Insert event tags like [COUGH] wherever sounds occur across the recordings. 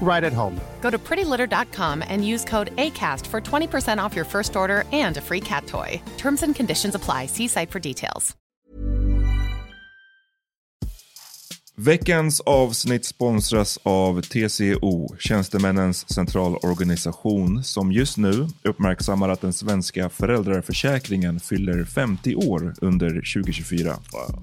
right at home. Go to prettylitter.com and use code ACAST for 20% off your first order and a free cat toy. Terms and conditions apply. See site for details. Veckans avsnitt sponsras av TCO, Tjänstemännens centralorganisation, som just nu uppmärksammar att den svenska föräldraförsäkringen fyller 50 år under 2024. Wow.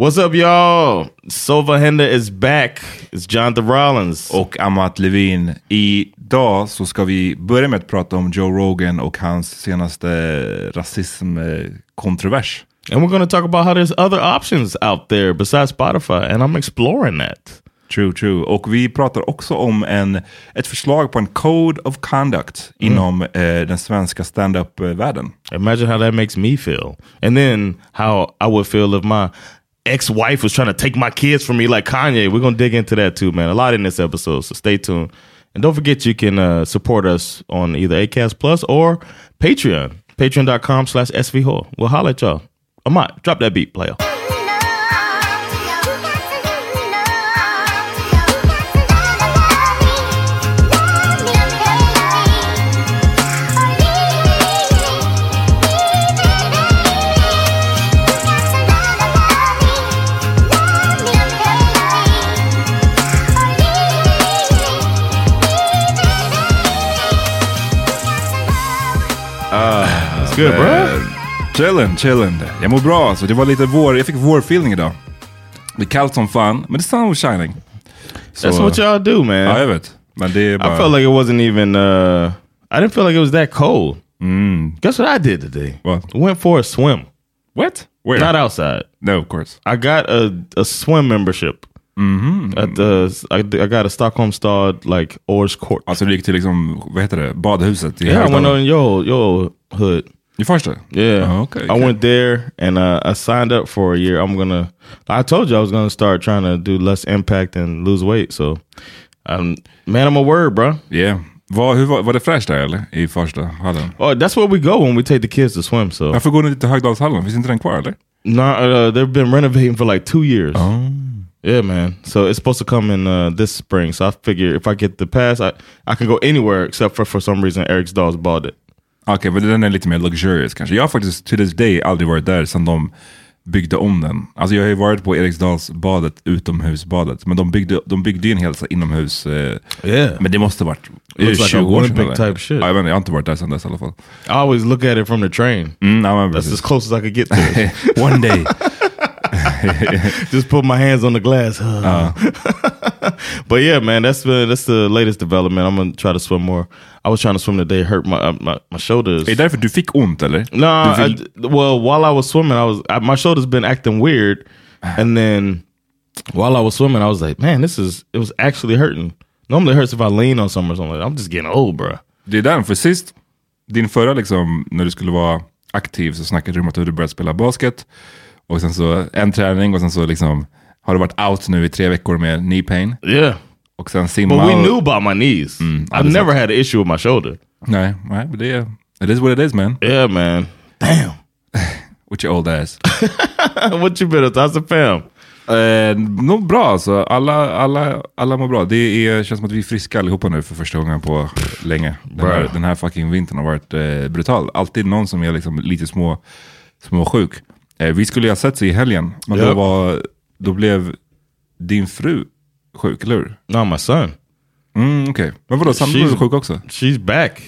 What's up y'all? Sova Henda is back. It's Jonathan Rollins. Och Amat Levin. Idag så ska vi börja med att prata om Joe Rogan och hans senaste rasismkontrovers. And we're going to talk about how there's other options out there besides Spotify and I'm exploring that. True, true. Och vi pratar också om en, ett förslag på en code of conduct inom eh, den svenska stand-up-världen. Imagine how that makes me feel. And then how I would feel if my ex-wife was trying to take my kids from me like Kanye. We're to dig into that too, man. A lot in this episode, so stay tuned. And don't forget you can uh, support us on either ACAST Plus or Patreon. Patreon.com slash SVHO. We'll holler at y'all. Amat, drop that beat, player. Good, bro. Eh, Chillen, chillen. Jag mår bra alltså. Det var lite vår, jag fick vårfeeling idag. Det är kallt som fan, men the sun was shining. Så- That's what y'all do, man. Ja, jag vet. Men det är bara... I felt like it wasn't even. Uh, I didn't feel like it was that cold. Guess what I did today? What? Went for a swim. What? Where? Not outside. No, of course. I got a, a swim membership. At the I, I got a Stockholm stad like Ors Court. Alltså du gick till liksom, vad heter det, badhuset? i yeah, I went on your your hood. You first? Yeah. Oh, okay, I okay. went there and uh, I signed up for a year. I'm gonna. I told you I was gonna start trying to do less impact and lose weight. So, um, man, I'm a word, bro. Yeah. Var, hur var, var det fräscht där eller? I första hallen? Oh, that's where we go when we take the kids to swim. So Varför går ni till Högdalshallen? Finns inte den kvar eller? no, uh, they've been renovating for like two years. Oh. Yeah, man. So it's supposed to come in uh, this spring. So I figure if I get the pass, I, I can go anywhere except for for some reason Eric's dolls bought it. Okej, men den är lite mer luxurious kanske. Jag har faktiskt to this day aldrig varit där sedan de byggde om den. Alltså jag har ju varit på Eriksdalsbadet, utomhusbadet. Men de byggde, de byggde ju en hel så inomhus... Eh, Yeah. Men det måste varit det Looks like 20 a år sedan. Olympic type shit. Ja, jag, inte, jag har inte varit där sedan dess i alla fall. I always look at it from the train. Mm, That's precis. as close as I could get to it. [LAUGHS] One day. Just put my hands on the glass. [LAUGHS] but yeah, man, that's the that's the latest development. I'm gonna try to swim more. I was trying to swim today, hurt my uh, my, my shoulders. är det därför du fick ont eller? No, I, well, while I was swimming, I was I, my shoulders been acting weird, and then while I was swimming, I was like, man, this is it was actually hurting. Normally, it hurts if I lean on something or something. I'm just getting old, bro. Det är den, för sist, din förra liksom, när du skulle vara aktiv så snackade du om att du börjat spela basket. Och sen så en träning och sen så liksom har du varit out nu i tre veckor med knee pain. Yeah, Och sen simma. but we och- knew about my knees. Mm, I've never had an issue with my shoulder. Nej, nej, men det är... It is what it is man. Yeah, man. Damn. [LAUGHS] With your old ass. [LAUGHS] what you been to? How's the fam? eh, nog bra alltså. Alla, alla, alla mår bra. Det är, känns som att vi är friska allihopa nu för första gången på länge. Den här, den här fucking vintern har varit eh, brutal. Alltid någon som är liksom lite små, små sjuk. Eh, vi skulle ju ha sett sig i helgen, men då, Ja. var, då blev din fru sjuk, eller hur? No, my son. Mm, Okej, men vadå, She's- blev sjuk också? She's back,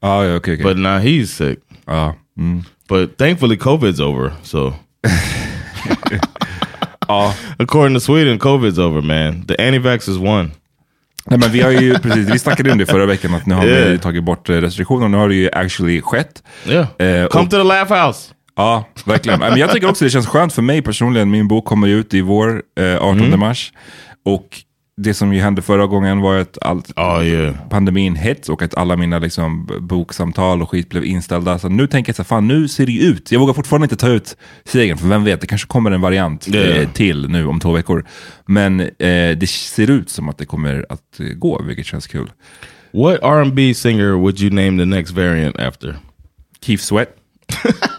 Ah, ja, okej, okej. but now he's sick. Ja, mm. But thankfully, COVID's over. So, Ja. [LAUGHS] according to Sweden, COVID's over, man. The anti-vaxxers won. Nej, men vi har ju precis, vi snackade om det förra veckan att nu har vi Yeah. tagit bort eh, restriktioner. Nu har det ju actually skett. Yeah. Eh, Come och- to the laugh house. Ja, verkligen. Men jag tycker också det känns skönt för mig personligen. Min bok kommer ut i vår, eh, 18 mars. Och det som ju hände förra gången var att allt, Oh yeah. pandemin hit och att alla mina liksom, boksamtal och skit blev inställda. Så nu tänker jag så här, fan nu ser det ut. Jag vågar fortfarande inte ta ut segern, för vem vet, det kanske kommer en variant Yeah. eh, till nu om två veckor. Men eh, det ser ut som att det kommer att eh, gå, vilket känns kul. What R&B singer would you name the next variant after? Keith Sweat. [LAUGHS]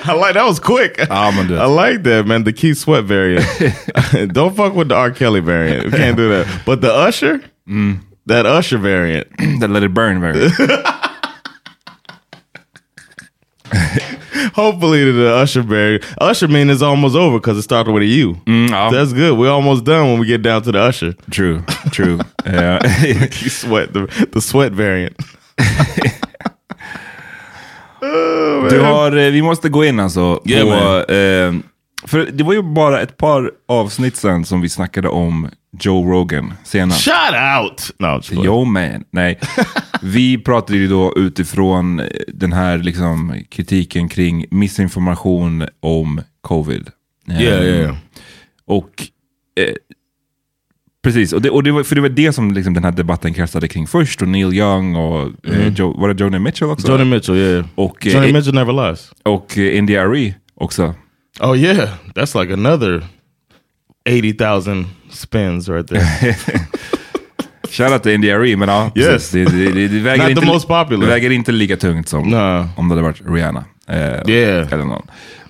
[LAUGHS] I like that was quick. Oh, du [LAUGHS] vet. I like that, man. The Keith Sweat variant. [LAUGHS] Don't fuck with the R. Kelly variant. We can't do that. But the Usher, mm. that Usher variant. [CLEARS THROAT] The Let It Burn variant. Hopefully the Usher variant. Usher mean is almost over because it started with a U. Mm, oh. ja. That's good. We're almost done when we get down to the Usher. True, true. yeah. Keith Sweat, the, the Sweat variant. Du har, eh, vi måste gå in alltså. På, eh, för det var ju bara ett par avsnitt sen som vi snackade om Joe Rogan senast. Shout out! No. Yo man, nej. [LAUGHS] Vi pratade ju då utifrån eh, den här liksom kritiken kring missinformation om covid. Yeah, yeah, yeah. Och eh, precis, och det, och det var, för det var det som liksom den här debatten kretsade kring först. Och Neil Young och eh, Joe, var det Joni Mitchell också? Joni Mitchell, yeah. Och, eh, Joni Mitchell never lies. och eh, India Arie också. Oh yeah, that's like another eighty thousand spins right there. [LAUGHS] Shoutout till India Arie, men ja, Yes. det, det, det, väger Not the inte, most popular. det väger inte lika tungt som No. om det hade varit Rihanna. Eh, Yeah. Eller någon.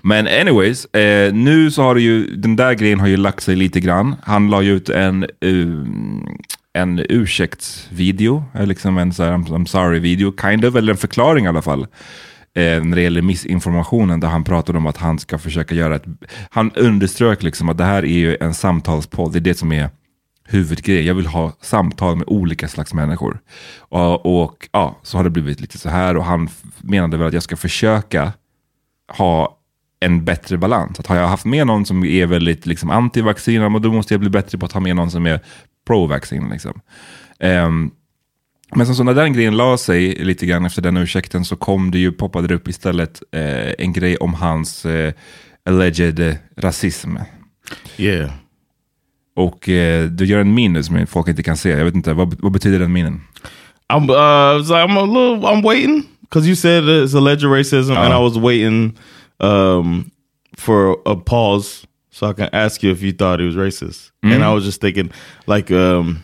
Men anyways, eh, nu så har det ju, den där grejen har ju lagt sig lite grann. Han la ju ut en, uh, en ursäktsvideo, eh, liksom en så här, I'm, I'm sorry-video, kind of, eller en förklaring i alla fall. Eh, när det gäller missinformationen där han pratade om att han ska försöka göra ett... Han underströk liksom att det här är ju en samtalspodd, det är det som är huvudgrej. Jag vill ha samtal med olika slags människor. Och, och ja, så har det blivit lite så här och han menade väl att jag ska försöka ha en bättre balans. Att har jag haft med någon som är väldigt liksom, anti-vaccin, då måste jag bli bättre på att ha med någon som är pro-vaccin. Liksom. Ehm, men som så när den grejen la sig lite grann efter den ursäkten så kom det ju, poppade det upp istället eh, en grej om hans eh, alleged rasism. yeah. Och eh, du gör en min som folk inte kan se. Jag vet inte, vad, vad betyder den minen? I'm uh I'm a little I'm waiting because you said it's alleged racism and I was waiting um for a pause so I can ask you if you thought he was racist. And I was just thinking like um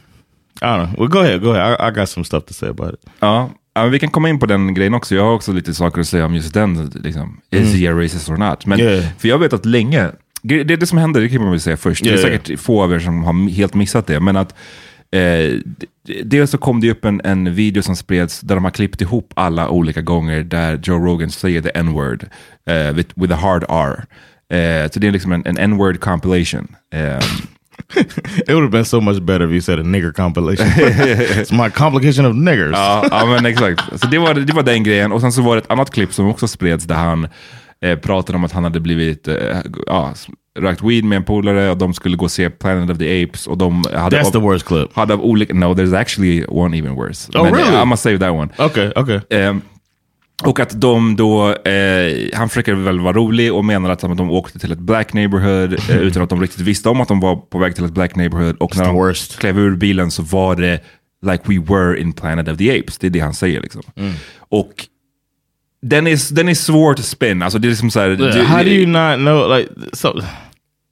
I don't know. Well, go ahead. Go ahead. I, I got some stuff to say about it. Ja, vi kan komma in på den grejen också. Jag har också lite saker att säga om just den. Liksom. Is he a racist or not? Men, Yeah. För jag vet att länge, det, det som händer, det kan man väl säga först. Det Yeah, är säkert få av er som har helt missat det. Men att eh, dels så kom det upp en, en video som spreds där de har klippt ihop alla olika gånger där Joe Rogan säger the n-word eh, with, with a hard R. Eh, så det är liksom en, en n-word compilation. Eh, [LAUGHS] It would have been so much better if you said a nigger compilation. [LAUGHS] it's my complication of niggers. Ja, ja men exakt. Så det var, det var den grejen. Och sen så var det ett annat klipp som också spreds där han eh, pratade om att han hade blivit, eh, ja, rökt weed med en polare och de skulle gå och se Planet of the Apes och de hade... That's the worst clip. Hade av olika, no, there's actually one even worse. Oh, men, really? I'm gonna save that one. Okay, okay. Ehm, och att de då, eh, han försöker väl vara rolig och menar att de åkte till ett black neighborhood eh, [LAUGHS] utan att de riktigt visste om att de var på väg till ett black neighborhood. Och när the de worst. klev ur bilen så var det like we were in Planet of the Apes. Det är det han säger liksom. Mm. Och den är, den är svår att spin. Alltså det är liksom så här, How do you not know? Like, so,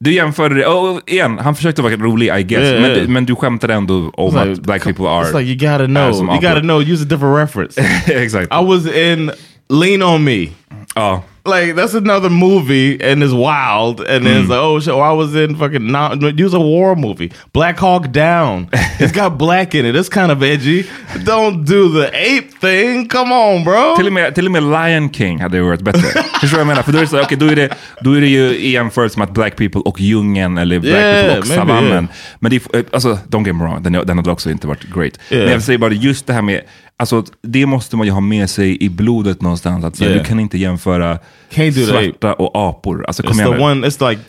du jämförde det, oh, igen, han försökte vara rolig I guess, Yeah, men, yeah. du- men du skämtade ändå om it's att black people are... It's like you gotta know. You gotta know. Use a different reference. [LAUGHS] Exakt. I was in Lean on Me. Ja. Like that's another movie and it's wild and then it's hmm. like oh shit oh, I was in fucking not use a war movie Black Hawk Down it's got [LAUGHS] black in it it's kind of edgy don't do the ape thing come on bro Till och, med, till och med Lion King hade ju varit bättre. Förstår du vad jag menar? För då är det, så, här, okej, då är det, då är det ju i jämförelse med att Black People och djungeln eller Black Yeah, People och savannen. yeah. Men det, är- alltså, don't get me wrong, den, den hade också inte varit great. Yeah. Men jag säger bara just det här med, alltså det måste man ju ha med sig i blodet någonstans. Att, så Yeah. Du kan inte jämföra svarta och apor. Alltså kom it's the one it's like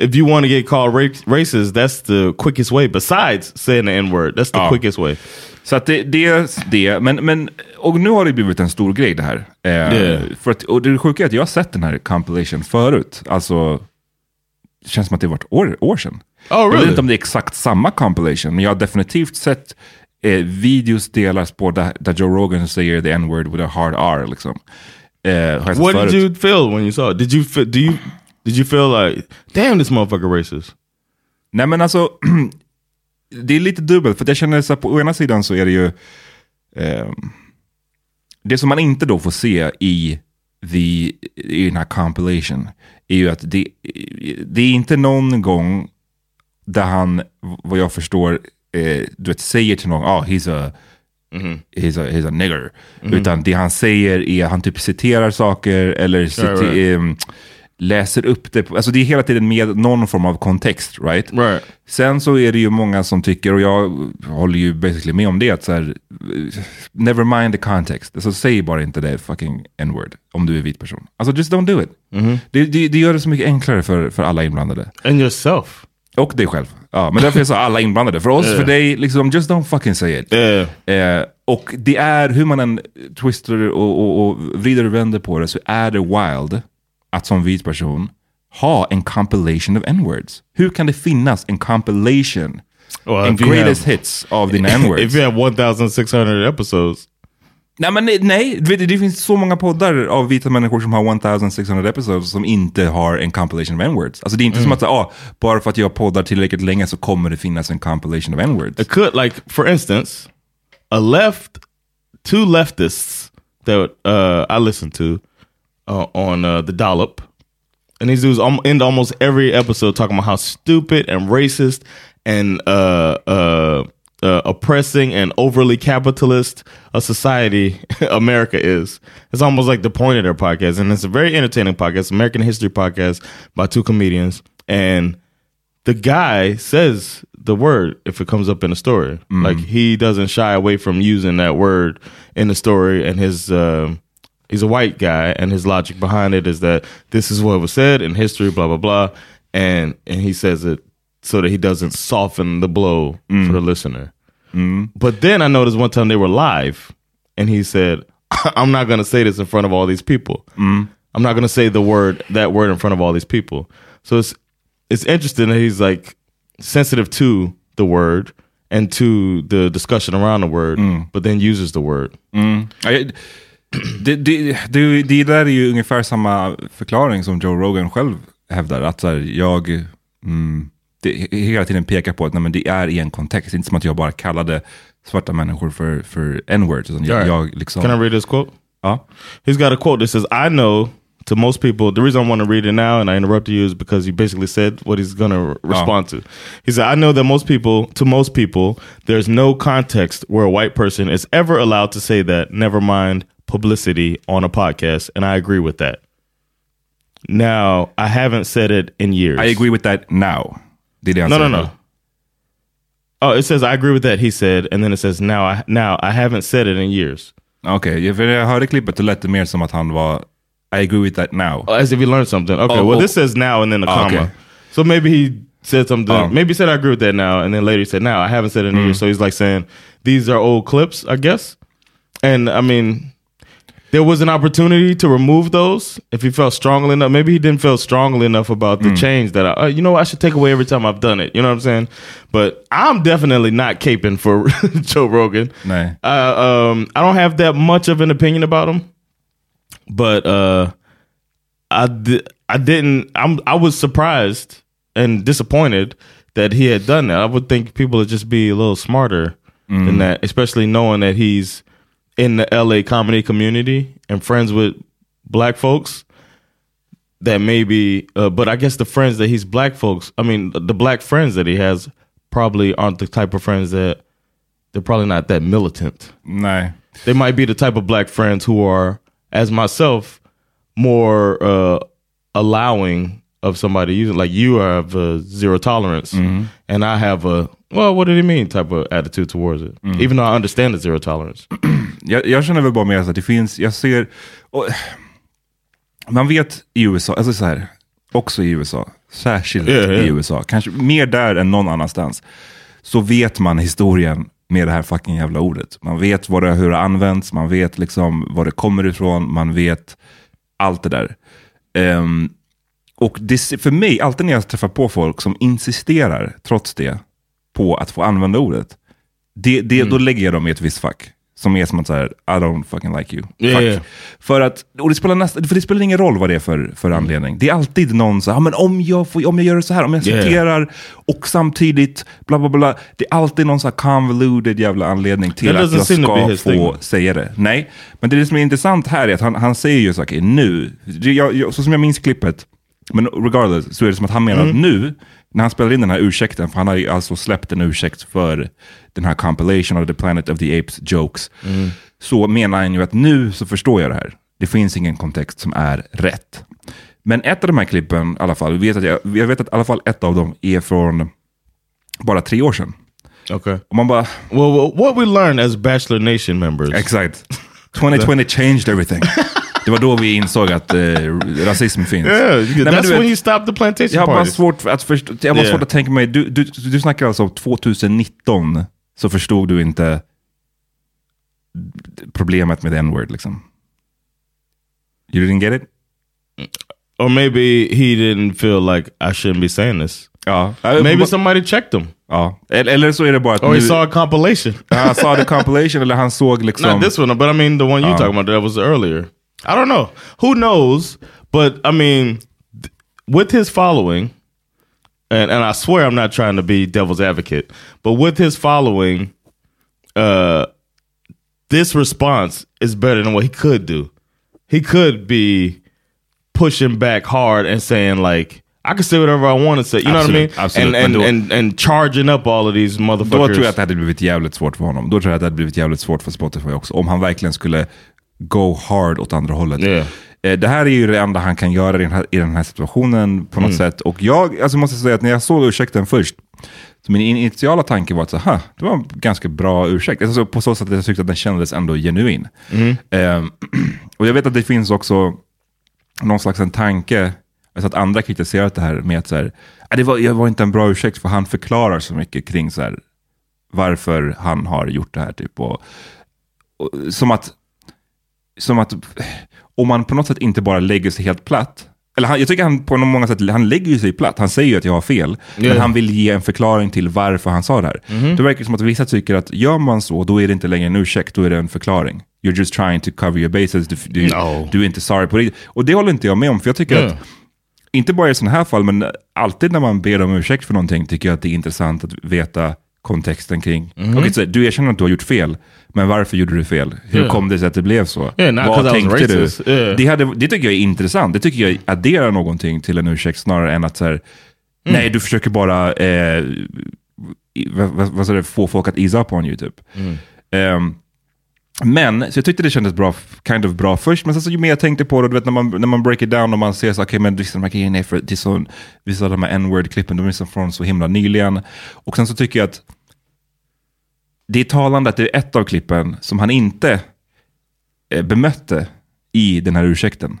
if you want to get called ra- racist that's the quickest way besides saying the n-word that's the Ja. quickest way Så att det, det det. Men, men, och nu har det blivit en stor grej det här. Eh, Yeah. för att, och det sjuka är att jag har sett den här compilation förut. Alltså, det känns som att det har varit år, år sedan. Oh, Jag vet really? inte om det är exakt samma compilation, men jag har definitivt sett eh, videos delas på där, där Joe Rogan säger the n-word with a hard R. Liksom. Eh, what did you feel when you saw it did you fe- do you did you feel like damn this motherfucker racist Nej men alltså, [CLEARS THROAT] det är lite dubbelt. För jag känner så här, på ena sidan så är det ju... ehm, det som man inte då får se i, the, i den här compilation är ju att det, det är inte någon gång där han, vad jag förstår, eh, du vet, säger till någon, ah, he's a, he's a, he's a nigger. Utan det han säger är, han typ citerar saker eller cite, right. ehm, läser upp det. Alltså det är hela tiden med någon form av kontext, right? right Sen så är det ju många som tycker, och jag håller ju basically med om det, att så här, never mind the context. Alltså säg bara inte det fucking n-word om du är vit person. Alltså just don't do it. Det, det, det gör det så mycket enklare för, för alla inblandade. and yourself Och dig själv. Ja, men därför är så alla inblandade. För oss, för dig, liksom just don't fucking say it. yeah Eh, och det är, hur man än twistar och, och, och vrider och vänder på det, så är det wild att som vit person ha en compilation of n-words. Hur kan det finnas en compilation, Well, en if greatest have- hits av dina [LAUGHS] if n-words? you have 1600 episodes nej, men nej, nej, det, det finns så många poddar av vita människor som har 1600 episodes som inte har en compilation of n-words. Alltså det är inte som att, ah, bara för att jag poddar tillräckligt länge så kommer det finnas en compilation of n-words. It could, like, for instance, a left, two leftists that uh, I listen to uh, on uh, the Dollop, and these dudes end almost every episode talking about how stupid and racist and uh, uh, uh, oppressing and overly capitalist a society [LAUGHS] America is. It's almost like the point of their podcast, and it's a very entertaining podcast, American history podcast by two comedians, and the guy says the word if it comes up in a story. Like he doesn't shy away from using that word in the story. And his um he's a white guy, and his logic behind it is that this is what was said in history, blah blah blah, and and he says it so that he doesn't soften the blow mm. for the listener. Mm. But then I noticed one time they were live, and he said, [LAUGHS] "I'm not going to say this in front of all these people. Mm. I'm not going to say the word that word in front of all these people." So it's it's interesting that he's like sensitive to the word and to the discussion around the word, but then uses the word. Ja, [CLEARS THROAT] jag- Det, det, det, det där är ju ungefär samma förklaring som Joe Rogan själv hävdar. Att så här, jag, mm, det hela tiden pekar på att nej, men det är i en kontext. Det är inte som att jag bara kallade svarta människor för, för n-words. utan Jag, right. jag liksom, Can I read this quote? Ja. He's got a quote that says, I know to most people, the reason I want to read it now and I interrupted you is because he basically said what he's going to respond to. He said, I know that most people, to most people, there's no context where a white person is ever allowed to say that, never mind publicity on a podcast. And I agree with that. Now, I haven't said it in years. I agree with that now. Det han No, no, no. Oh, it says I agree with that. He said, and then it says now. I now I haven't said it in years. Okej, ja, för jag hörde klippet det lät mer som att han var I agree with that now. As if he learned something. Okay, Oh, well, oh. this says now and then a Oh, comma. okay. So maybe he said something. Oh. Maybe he said I agree with that now, and then later he said now I haven't said it in Mm. years. So he's like saying these are old clips, I guess. And I mean, there was an opportunity to remove those if he felt strongly enough. Maybe he didn't feel strongly enough about Mm. the change that I, uh, you know, I should take away every time I've done it. You know what I'm saying? But I'm definitely not caping for [LAUGHS] Joe Rogan. Uh, um, I don't have that much of an opinion about him, but uh, I di- I didn't. I'm I was surprised and disappointed that he had done that. I would think people would just be a little smarter than that, especially knowing that he's in the LA comedy community and friends with black folks. That maybe, uh, but I guess the friends that he's black folks. I mean, the black friends that he has probably aren't the type of friends that they're probably not that militant. Nej. They might be the type of black friends who are, as myself, more uh, allowing of somebody using. Like you have a zero tolerance, and I have a well, what did he mean type of attitude towards it. Even though I understand the zero tolerance. [CLEARS THROAT] Jag, jag känner väl bara mer så att det finns, jag ser, och, man vet i USA, alltså så här, också i USA, särskilt Ja, ja. i USA, kanske mer där än någon annanstans, så vet man historien med det här fucking jävla ordet. Man vet vad det, hur det används, man vet liksom var det kommer ifrån, man vet allt det där. Ehm, och det, för mig, alltid när jag träffar på folk som insisterar, trots det, på att få använda ordet, det, det, Mm. då lägger jag dem i ett visst fack. Som är som att säga, I don't fucking like you. Fuck. ja. För att, och det spelar, nästan, för det spelar ingen roll vad det är för, för Mm. anledning. Det är alltid någon så här, "Ja, men om jag, får, om jag gör det så här, om jag Ja, ja. citerar och samtidigt bla bla bla. Det är alltid någon så här convoluted jävla anledning till That att jag ska få säga det. Nej, men det som är intressant här är att han, han säger ju saker nu. Det- Jag, jag, så som jag minns klippet, men regardless, så är det som att han menar Mm. att nu, när han spelar in den här ursäkten, för han har ju alltså släppt en ursäkt för den här compilation of the Planet of the Apes jokes, Mm. så menar han ju att nu så förstår jag det här. Det finns ingen kontext som är rätt. Men ett av de här klippen, i alla fall, vet att jag, jag vet att i alla fall ett av dem är från bara tre år sedan. Okay. Och man bara, Well, well, what we learned as Bachelor Nation members. exakt. 2020 [LAUGHS] changed everything. [LAUGHS] Det var då vi insåg att eh, rasism finns. Yeah, Nej, that's du when you stop the plantation Jag har bara svårt att förstå, jag har Yeah. svårt att tänka mig, du, du, du snackar alltså om 2019, så förstod du inte problemet med n-word liksom. You didn't get it? Or maybe he didn't feel like I shouldn't be saying this. Ja. Maybe somebody checked him. Ja. Eller, så är det bara att Or he nu, saw a compilation. han sa the compilation, eller han såg [LAUGHS] liksom... Not this one, but I mean the one you Oh. talking about that was earlier. I don't know. Who knows? But I mean, th- with his following, and and I swear I'm not trying to be devil's advocate, but with his following, uh, this response is better than what he could do. He could be pushing back hard and saying like. I can say whatever I want to say. You know what I absolut. mean? And and, and and charging up all of these motherfuckers. Då tror jag att det hade blivit jävligt svårt för honom. Då tror jag att det hade blivit jävligt svårt för Spotify också. Om han verkligen skulle go hard åt andra hållet. Yeah. Det här är ju det enda han kan göra i den här, i den här situationen på något sätt. Och jag alltså måste säga att när jag såg ursäkten först, så min initiala tanke var att så, "Ha, det var en ganska bra ursäkt. Alltså på så sätt att jag tyckte att den kändes ändå genuin. Eh, [CLEARS THROAT] och jag vet att det finns också någon slags en tanke, alltså att andra kritiserat det här med att så här, "Ah, det, var, det var inte en bra ursäkt för han förklarar så mycket kring så här, varför han har gjort det här. Typ, och, och, som, att, som att om man på något sätt inte bara lägger sig helt platt, eller han, jag tycker han på många sätt, han lägger sig platt. Han säger ju att jag har fel, men Ja. han vill ge en förklaring till varför han sa det här. Det verkar som att vissa tycker att gör man så, då är det inte längre en ursäkt, då är det en förklaring. You're just trying to cover your bases, du, du, No. du är inte sorry på det. Och det håller inte jag med om, för jag tycker Ja. att inte bara i sådana här fall, men alltid när man ber om ursäkt för någonting tycker jag att det är intressant att veta kontexten kring. Mhm. Okej, så du erkänner att du har gjort fel, men varför gjorde du fel? Hur Yeah. kom det sig att det blev så? Yeah, Vad tänkte du? Yeah. Det, hade, det tycker jag är intressant. Det tycker jag adderar någonting till en ursäkt snarare än att så här, Mm. nej, du försöker bara eh, vad, vad, du, få folk att ease up on you typ. Mm. Ehm, men, så jag tyckte det kändes bra, kind of bra först, men sen så ju mer jag tänkte på det, du vet när man, när man break it down och man ser så, okej men av de här grejerna är för, det är så, vissa av de här n-word-klippen, de är så från så himla nyligen. Och sen så tycker jag att det är talande att det är ett av klippen som han inte eh, bemötte i den här ursäkten.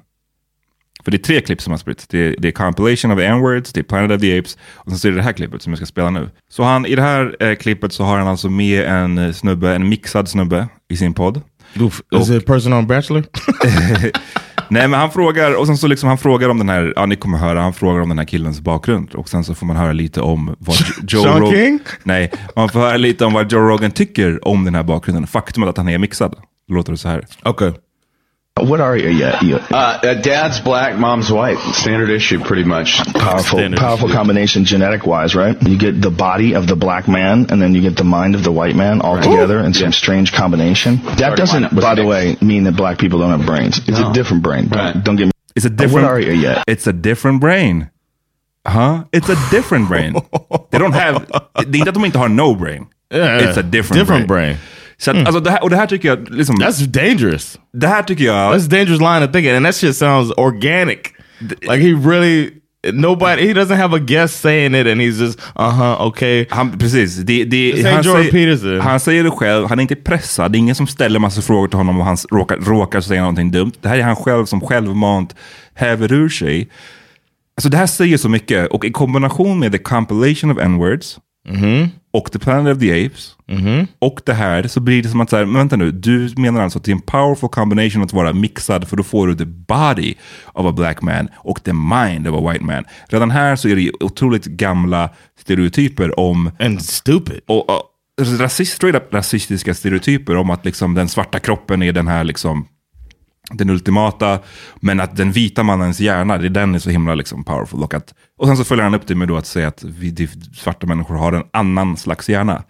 För det är tre klipp som har spritts. Det är, det är compilation of n-words, det är Planet of the Apes och sen så är det det här klippet som jag ska spela nu. Så han, i det här eh, klippet så har han alltså med en eh, snubbe, en mixad snubbe i sin podd. Oof, is it a person on Bachelor? [LAUGHS] [LAUGHS] Nej men han frågar, och sen så liksom han frågar om den här, ja ni kommer höra, han frågar om den här killens bakgrund. Och sen så får man höra lite om vad Jo- Joe Sean Rog- King? Nej, man får höra lite om vad Joe Rogan tycker om den här bakgrunden. Faktumet att han är mixad. Låter det så här. okay. What are you? Yeah, you Uh, uh, dad's black, mom's white. Standard issue, pretty much. powerful, Standard. powerful combination genetic wise, right? You get the body of the black man, and then you get the mind of the white man all together in some Yeah. strange combination. That Sorry, doesn't, by the way, mean that black people don't have brains. It's No. a different brain. Don't, Right. don't get me. It's a different. What different, are you? Yeah. it's a different brain. Huh? It's a different brain. [LAUGHS] They don't have, They don't mean de inte har no brain. Yeah, It's a different, different brain. brain. Så att, alltså det här, och det här tycker jag, liksom, That's dangerous. det här tycker jag, That's a dangerous line of thinking, and that shit sounds organic. Like he really, nobody, he doesn't have a guest saying it, and he's just, uh huh, okay. Han, precis. Det, det, han, säger, Peterson. han säger det själv, han är inte pressad. Det är ingen som ställer massa frågor till honom och han råkar, råkar säga någonting dumt. Det här är han själv som självmant häver ur sig. Alltså det här säger så mycket och i kombination med the compilation of n-words och the planet of the apes och det här så blir det som att så här, men vänta nu, du menar alltså att det är en powerful combination att vara mixad för då får du the body of a black man och the mind of a white man. Redan här så är det otroligt gamla stereotyper om And stupid. och, och rasist, straight up rasistiska stereotyper om att liksom den svarta kroppen är den här liksom den ultimata, men att den vita mannens hjärna, det är den är så himla liksom powerful. Och, att, och sen så följer han upp det med då att säga att vi, svarta människor har en annan slags hjärna.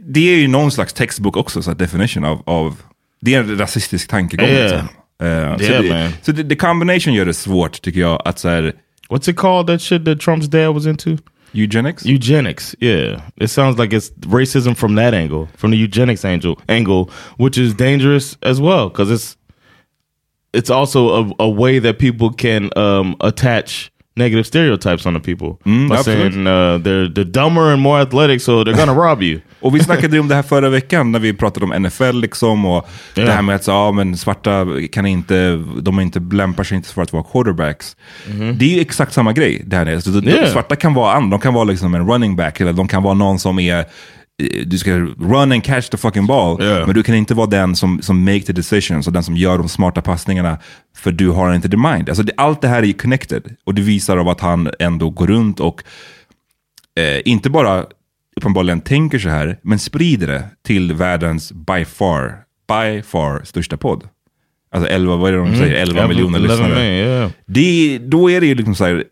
Det är ju någon slags textbok också, så definition av, av det är en rasistisk tankegång. Yeah. Liksom. Eh, så Yeah, det, så det, the combination gör det svårt tycker jag att så här, What's it called? That shit that Trump's dad was into? Eugenics? Eugenics. Yeah, it sounds like it's racism from that angle, from the eugenics angle, angle, which is dangerous as well because it's it's also a, a way that people can um, attach negative stereotypes on the people by absolutely. saying uh, they're they're dumber and more athletic, so they're gonna rob you. [LAUGHS] Och vi snackade ju om det här förra veckan när vi pratade om NFL liksom och det här med att så, ja, men svarta kan inte, de inte, lämpar sig inte för att vara quarterbacks. Det är ju exakt samma grej. Det här är. Så. Yeah. Svarta kan vara de kan vara liksom en running back eller de kan vara någon som är du ska run and catch the fucking ball, Yeah. men du kan inte vara den som, som make the decisions och den som gör de smarta passningarna, för du har inte the mind. Alltså det, allt det här är connected, och det visar av att han ändå går runt och eh, inte bara uppenbarligen tänker så här, men sprider det till världens by far, by far största podd. Alltså 11, vad är det de säger, 11 miljoner 11 lyssnare. million, yeah. Det, då är det ju liksom så här,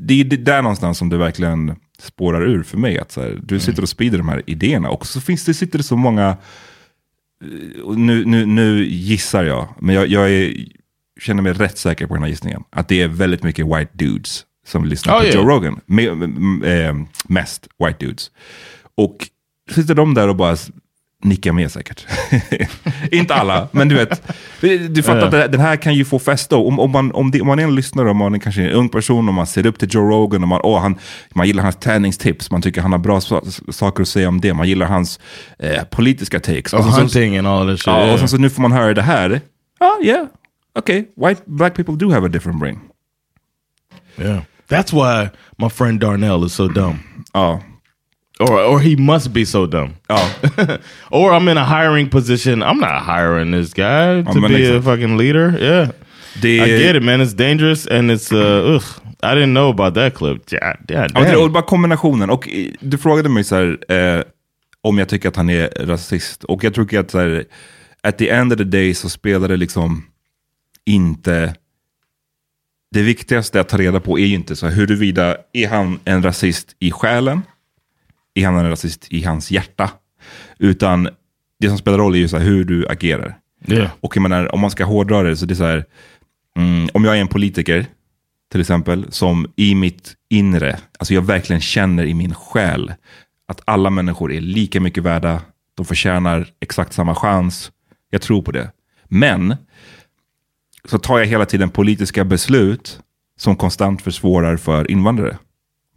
det är där någonstans som det verkligen spårar ur för mig. Att så här, du sitter och sprider de här idéerna och så finns det, sitter det så många, eh, nu, nu, nu gissar jag, men jag, jag är, känner mig rätt säker på den här gissningen. Att det är väldigt mycket white dudes som lyssnar Oh, på yeah. Joe Rogan. Me, m- eh, mest white dudes. Och sitter de där och bara nickar med säkert. [LAUGHS] Inte alla, men du vet. Du fattar att den här kan ju få fäste. Om, om, man, om, det, om man är en lyssnare, om man är kanske en ung person, om man ser upp till Joe Rogan, och man, åh, han, man gillar hans träningstips, man tycker han har bra sa- saker att säga om det, man gillar hans eh, politiska takes. Sen så- hunting and all that shit. Ja, yeah. och sen så nu får man höra det här. Ja, yeah. Okej, white, black people do have a different brain. yeah. That's why my friend Darnell is so dumb. Ja, Or or he must be so dumb. ja. [LAUGHS] or I'm in a hiring position. I'm not hiring this guy to men be a fucking leader. Yeah. Det, I get it man, it's dangerous and it's uh ugh. I didn't know about that clip. Det är damn. bara kombinationen. Och eh, du frågade mig så här, eh, om jag tycker att han är rasist. Och jag tycker att så här, at the end of the day så spelar det liksom inte det viktigaste att ta reda på är ju inte så här, huruvida är han en rasist i själen? Är han en rasist i hans hjärta? Utan det som spelar roll är ju så hur du agerar. Yeah. Och jag menar, om man ska hårdra det så det är så här, mm, om jag är en politiker till exempel, som i mitt inre, alltså jag verkligen känner i min själ att alla människor är lika mycket värda, de förtjänar exakt samma chans. Jag tror på det. Men så tar jag hela tiden politiska beslut som konstant försvårar för invandrare.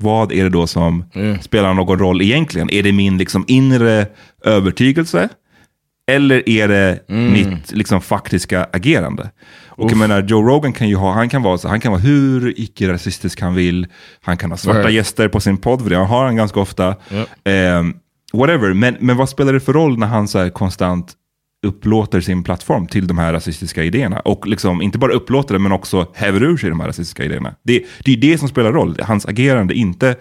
Vad är det då som spelar någon roll egentligen? Är det min liksom inre övertygelse? Eller är det mitt liksom, faktiska agerande? Och jag menar, Joe Rogan kan ju ha, han kan vara, så, han kan vara hur icke-rasistisk han vill. Han kan ha svarta Right. gäster på sin podd, för det har han ganska ofta. Ehm, whatever, men, men vad spelar det för roll när han så här konstant upplåter sin plattform till de här rasistiska idéerna? Och liksom, inte bara upplåter det, men också häver ur sig de här rasistiska idéerna. Det, det är det som spelar roll, hans agerande, inte...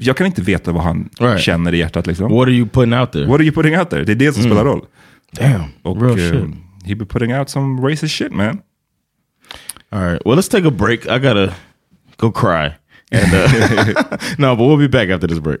Jag kan inte veta vad han Right. känner i hjärtat. Liksom. What are you putting out there? What are you putting out there? Det är det som spelar roll. Damn, Och real eh, shit. he be putting out some racist shit man. All right. Well, let's take a break. I gotta go cry. And uh, [LAUGHS] [LAUGHS] no, but we'll be back after this break.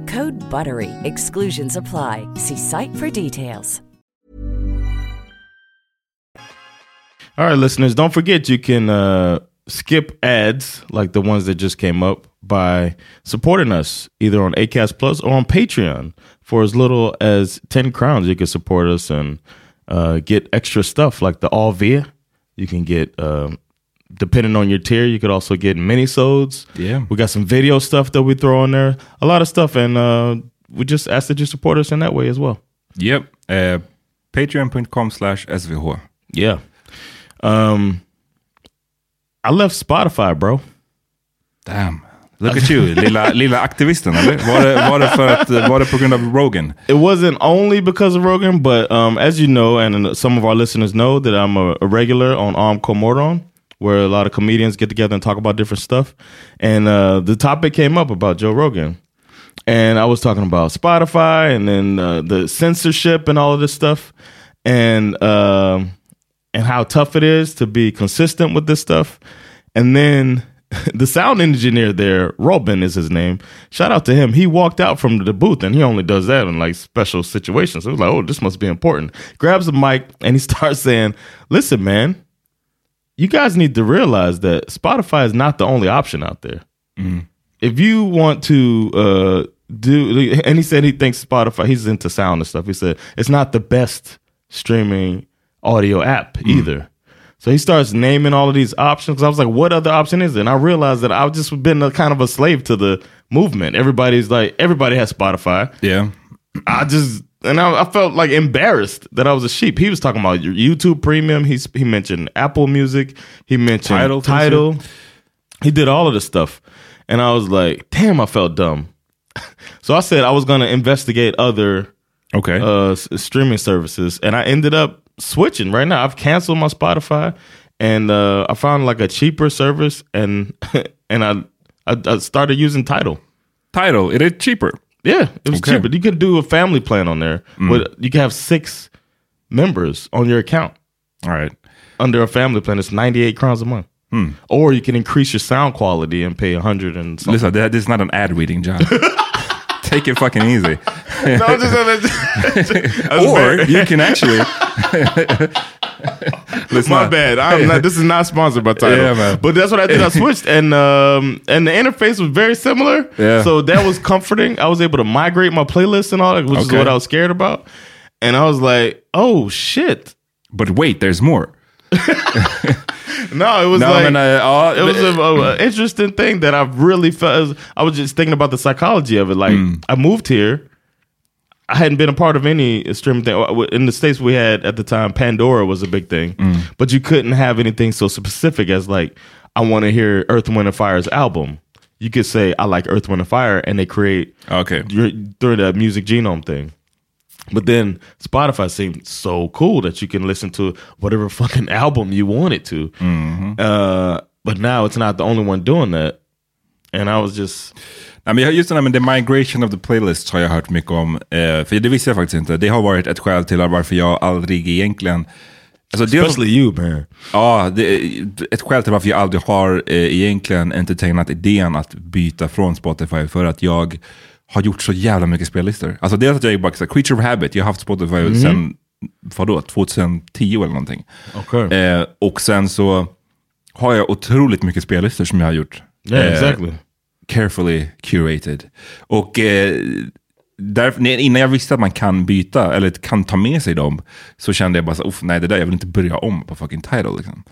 Code BUTTERY. Exclusions apply. See site for details. All right, listeners, don't forget you can uh, skip ads like the ones that just came up by supporting us either on Acast Plus or on Patreon. For as little as 10 crowns, you can support us and uh, get extra stuff like the All Via. You can get, um, depending on your tier, you could also get mini-sodes. Yeah. We got some video stuff that we throw in there, a lot of stuff. And uh, we just ask that you support us in that way as well. Yep. Eh, Patreon.com slash SVH. Yeah. Um, I left Spotify, bro. Damn. Look at you, lilla, [LAUGHS] lilla aktivisten eller? Var det, var, det för att, var det på grund av Rogan? It wasn't only because of Rogan, but um, as you know, and some of our listeners know that I'm a, a regular on Arm Comoron, where a lot of comedians get together and talk about different stuff. And uh, the topic came up about Joe Rogan. And I was talking about Spotify and then uh, the censorship and all of this stuff. And um, and how tough it is to be consistent with this stuff. And then [LAUGHS] the sound engineer there, Robin is his name. Shout out to him. He walked out from the booth and he only does that in like special situations. It was like, oh, this must be important. Grabs a mic and he [LAUGHS] starts saying, listen, man, you guys need to realize that Spotify is not the only option out there. If you want to uh, do, and he said he thinks Spotify, he's into sound and stuff. He said it's not the best streaming audio app either. So he starts naming all of these options. I was like, what other option is it? And I realized that I've just been a kind of a slave to the movement. Everybody's like, everybody has Spotify. Yeah. I just and I, I felt like embarrassed that I was a sheep. He was talking about your YouTube Premium. He's he mentioned Apple Music. He mentioned title. Title. He did all of this stuff, and I was like, damn, I felt dumb. [LAUGHS] so I said I was going to investigate other Okay. uh, streaming services, and I ended up switching. Right now, I've canceled my Spotify, and uh, I found like a cheaper service, and [LAUGHS] and I, I I started using Title. Title, It is cheaper? Yeah, it was Okay. but You could do a family plan on there. Mm. But you can have six members on your account All right. under a family plan. It's ninety eight crowns a month. Hmm. Or you can increase your sound quality and pay a hundred and something. Listen, that- this is not an ad reading, John. [LAUGHS] Take it fucking easy. [LAUGHS] no, I'm just, [LAUGHS] or very- you can actually. [LAUGHS] Let's My not- bad. I'm not. This is not sponsored by Tidal. Yeah, man. But that's what I did. I switched, and um, and the interface was very similar. Yeah. So that was comforting. I was able to migrate my playlist and all that, which is what I was scared about. And I was like, oh shit. But wait, there's more. [LAUGHS] No, it was No, like men, uh, it was a, a- a interesting thing that I really felt. I was just thinking about the psychology of it. Like I moved here. I hadn't been a part of any streaming thing uh, in the states. We had at the time Pandora was a big thing, but you couldn't have anything so specific as like I want to hear Earth, Wind, and Fire's album. You could say I like Earth, Wind, and Fire, and they create Okay. through the music genome thing. But then Spotify seemed so cool that you can listen to whatever [LAUGHS] fucking album you want it to. Uh, but now it's not the only one doing that. And I was just Nej, men just det här med the migration of the playlist har jag hört mycket om. Eh, för det visste jag faktiskt inte. Det har varit ett skäl till varför jag aldrig egentligen... Alltså, dels- especially you, man. Ja, det ett skäl till varför jag aldrig har eh, egentligen entertainat idén att byta från Spotify för att jag har gjort så jävla mycket spellistor. Alltså dels att jag är bara så creature of habit, jag har haft Spotify sen, vadå, 2010 eller någonting. Okay. Eh, och sen så har jag otroligt mycket spellistor som jag har gjort. Yeah, Eh, exactly. carefully curated. Och eh, därför, innan jag visste att man kan byta, eller kan ta med sig dem, så kände jag bara så, "Uff, nej det där, jag vill inte börja om på fucking title. Liksom.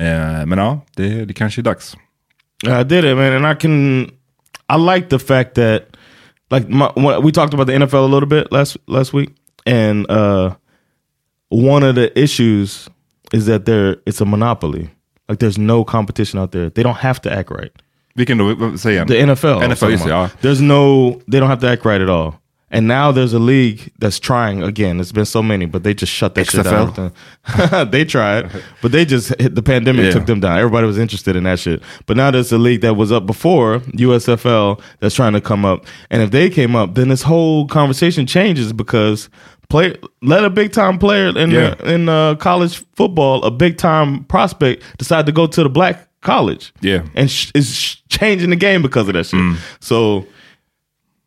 Eh, men ja, det, det kanske är dags. I did it, man, and I can. I like the fact that, like, my, we talked about the NFL a little bit last last week, and uh, one of the issues is that there it's a monopoly. Like, there's no competition out there. They don't have to act right. Vilken då? Säg igen. The NFL. NFL, talking just det, ja. There's no, they don't have to act right at all. And now there's a league that's trying again. There's been so many, but they just shut that shit XFL? down. [LAUGHS] they tried, [LAUGHS] but they just hit the pandemic Yeah. took them down. Everybody was interested in that shit. But now there's a league that was up before USFL that's trying to come up. And if they came up, then this whole conversation changes because play let a big time player in Yeah. in uh, college football, a big time prospect, decide to go to the black college Yeah. and sh- is sh- changing the game because of that shit. Mm. So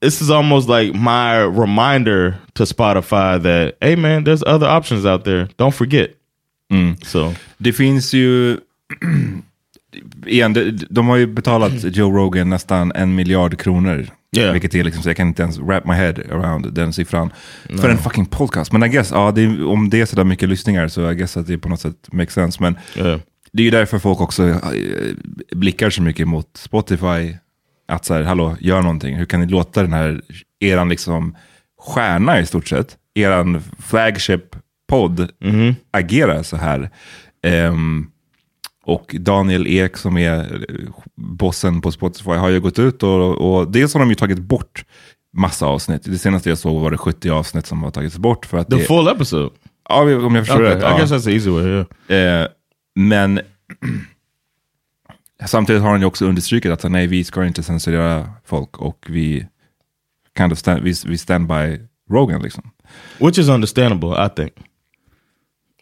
this is almost like my reminder to Spotify that hey man, there's other options out there. Don't forget. Mm. So Det finns ju... [CLEARS THROAT] igen, de, de har ju betalat [CLEARS THROAT] Joe Rogan nästan en miljard kronor. Yeah. Vilket är liksom, så jag kan inte ens wrap my head around den siffran. För en fucking podcast. Men I guess, ja, det är, om det är sådär mycket lyssningar så I guess att det på något sätt makes sense. Men yeah. det är ju därför folk också eh, blickar så mycket mot Spotify. Att så här, hallå, gör någonting. Hur kan ni låta den här, eran liksom stjärna i stort sett, eran flagship-podd agera så här. Ehm, och Daniel Ek som är eh, bossen på Spotify har ju gått ut och, och dels har de ju tagit bort massa avsnitt. Det senaste jag såg var det 70 avsnitt som har tagits bort. För att The det, full episode. Ja, om jag förstår Okay, rätt. I ja. guess that's the easy way. Yeah. Eh, men [CLEARS THROAT] samtidigt har han ju också understrukit att nej, vi ska inte censurera folk och vi kind of stand, vi, vi stand by Rogan liksom. Which is understandable, I think.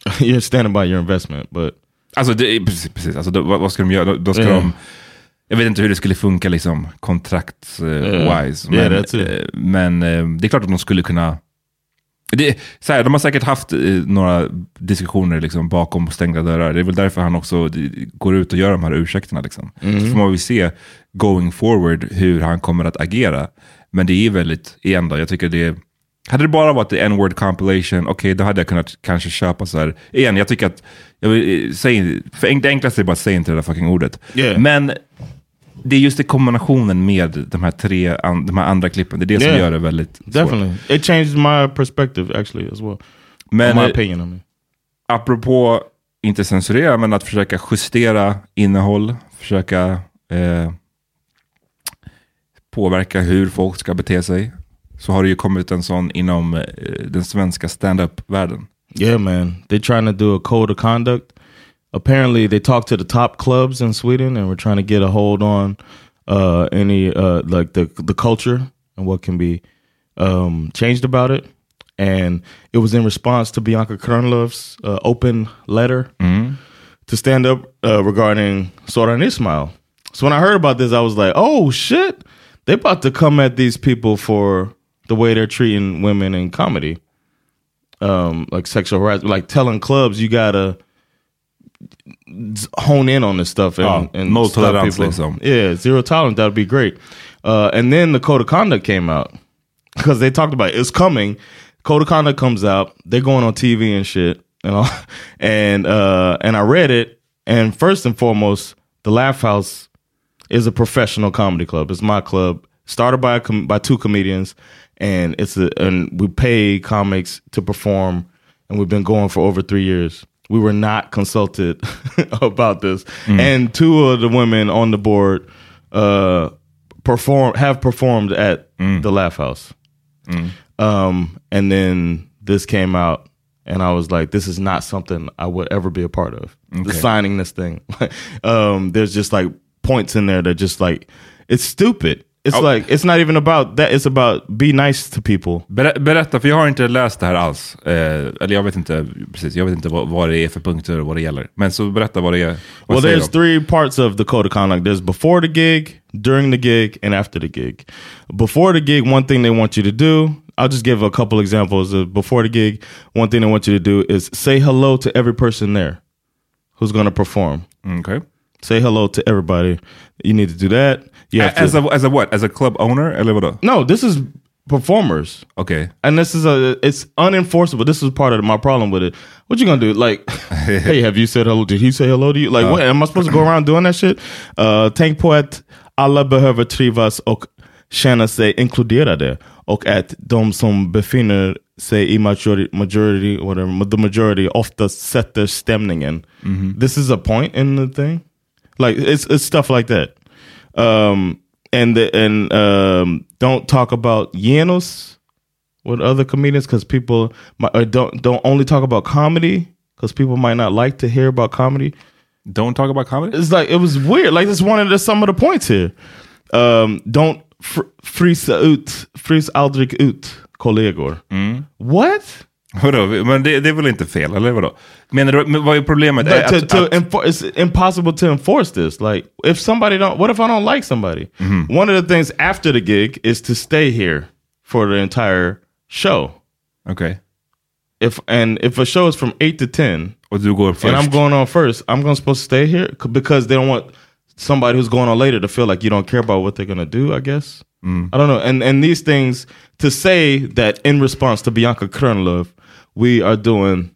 [LAUGHS] You're standing by your investment, but Alltså det, precis, precis. Alltså, då, vad, ska de göra? Då, då ska Ja. de, jag vet inte hur det skulle funka liksom kontrakts-wise. Ja. Ja, men that's it. eh, men eh, det är klart att de skulle kunna det, så här, de har säkert haft eh, några diskussioner liksom, bakom stängda dörrar. Det är väl därför han också eh, går ut och gör de här ursäkterna. Liksom. Så får man väl se going forward hur han kommer att agera. Men det är väldigt, igen då, jag tycker det hade det bara varit the n-word compilation, okej då hade jag kunnat kanske köpa så här. Igen, jag tycker att, jag vill, eh, säg, för en- det enklaste är bara att säga inte det där fucking ordet. Yeah. Men det är just i kombinationen med de här tre, an, de här andra klippen, det är det som Yeah. gör det väldigt svårt. definitely. It changed my perspective actually as well. Men my opinion, I mean. apropå, inte censurera, men att försöka justera innehåll, försöka eh, påverka hur folk ska bete sig så har det ju kommit en sån inom eh, den svenska stand-up-världen. Yeah, man. They're trying to do a code of conduct. Apparently, they talked to the top clubs in Sweden, and we're trying to get a hold on uh, any uh, like the the culture and what can be um, changed about it. And it was in response to Bianca Kernlov's uh, open letter to stand up uh, regarding Soran Ismail. So when I heard about this, I was like, "Oh shit! They about to come at these people for the way they're treating women in comedy." um, like sexual harassment, like telling clubs you gotta hone in on this stuff and, Oh, and no stop people. liksom. Yeah, zero tolerance. That'd be great. Uh, and then the code of conduct came out because they talked about it. it's coming. Code of conduct comes out. They're going on TV and shit, and all, [LAUGHS] and uh, and I read it. And first and foremost, the Laugh House is a professional comedy club. It's my club, started by a com- by two comedians, and it's a and we pay comics to perform, and we've been going for over three years. We were not consulted [LAUGHS] about this, and two of the women on the board uh, perform have performed at the Laugh House. Um, and then this came out, and I was like, this is not something I would ever be a part of. The signing this thing. [LAUGHS] um, there's just like points in there that just like it's stupid. It's Oh. like it's not even about that. It's about be nice to people. Ber- berätta, för jag har inte läst det här alls. Eh, eller jag vet inte precis, jag vet inte vad, vad det är för punkter och vad det gäller. Men så berätta vad det är. Vad Well, there's de? three parts of the code of conduct. There's before the gig, during the gig, and after the gig. Before the gig, one thing they want you to do. I'll just give a couple examples. Of before the gig, one thing they want you to do is say hello to every person there who's going to perform. Mm, okay. Say hello to everybody. You need to do that. You have As to, a, as a what? As a club owner? Eller vadå? no, this is performers. Okay. And this is a it's unenforceable. This is part of my problem with it. What you gonna do? Like, [LAUGHS] hey, have you said hello? Did he say hello to you? Like, what am I supposed to go around doing that shit? Uh, tänk på att alla behöver trivas och känna sig inkluderade och att de som befinner sig i majority, majority whatever, the majority oftast sätter stämningen. This is a point in the thing. Like it's it's stuff like that. Um, and the, and um, don't talk about Yanos with other comedians because people might, or don't don't only talk about comedy because people might not like to hear about comedy. Don't talk about comedy? It's like it was weird. Like this one of the some of the points here. Um, don't fr- frysa ut, frys aldrig ut kollegor. What? Vadå? Men det, det är väl inte fel, eller vadå? Menar du, men vad är problemet? But Är to, att, to att, enfor- it's impossible to enforce this. Like, if somebody don't, what if I don't like somebody? One of the things after the gig is to stay here for the entire show. Okej. If and if a show is from eight to ten, Och du går först? and I'm going on first, I'm going supposed to stay here because they don't want somebody who's going on later to feel like you don't care about what they're going to do. I guess I don't know. And and these things to say that in response to Bianca Kernlov, we are doing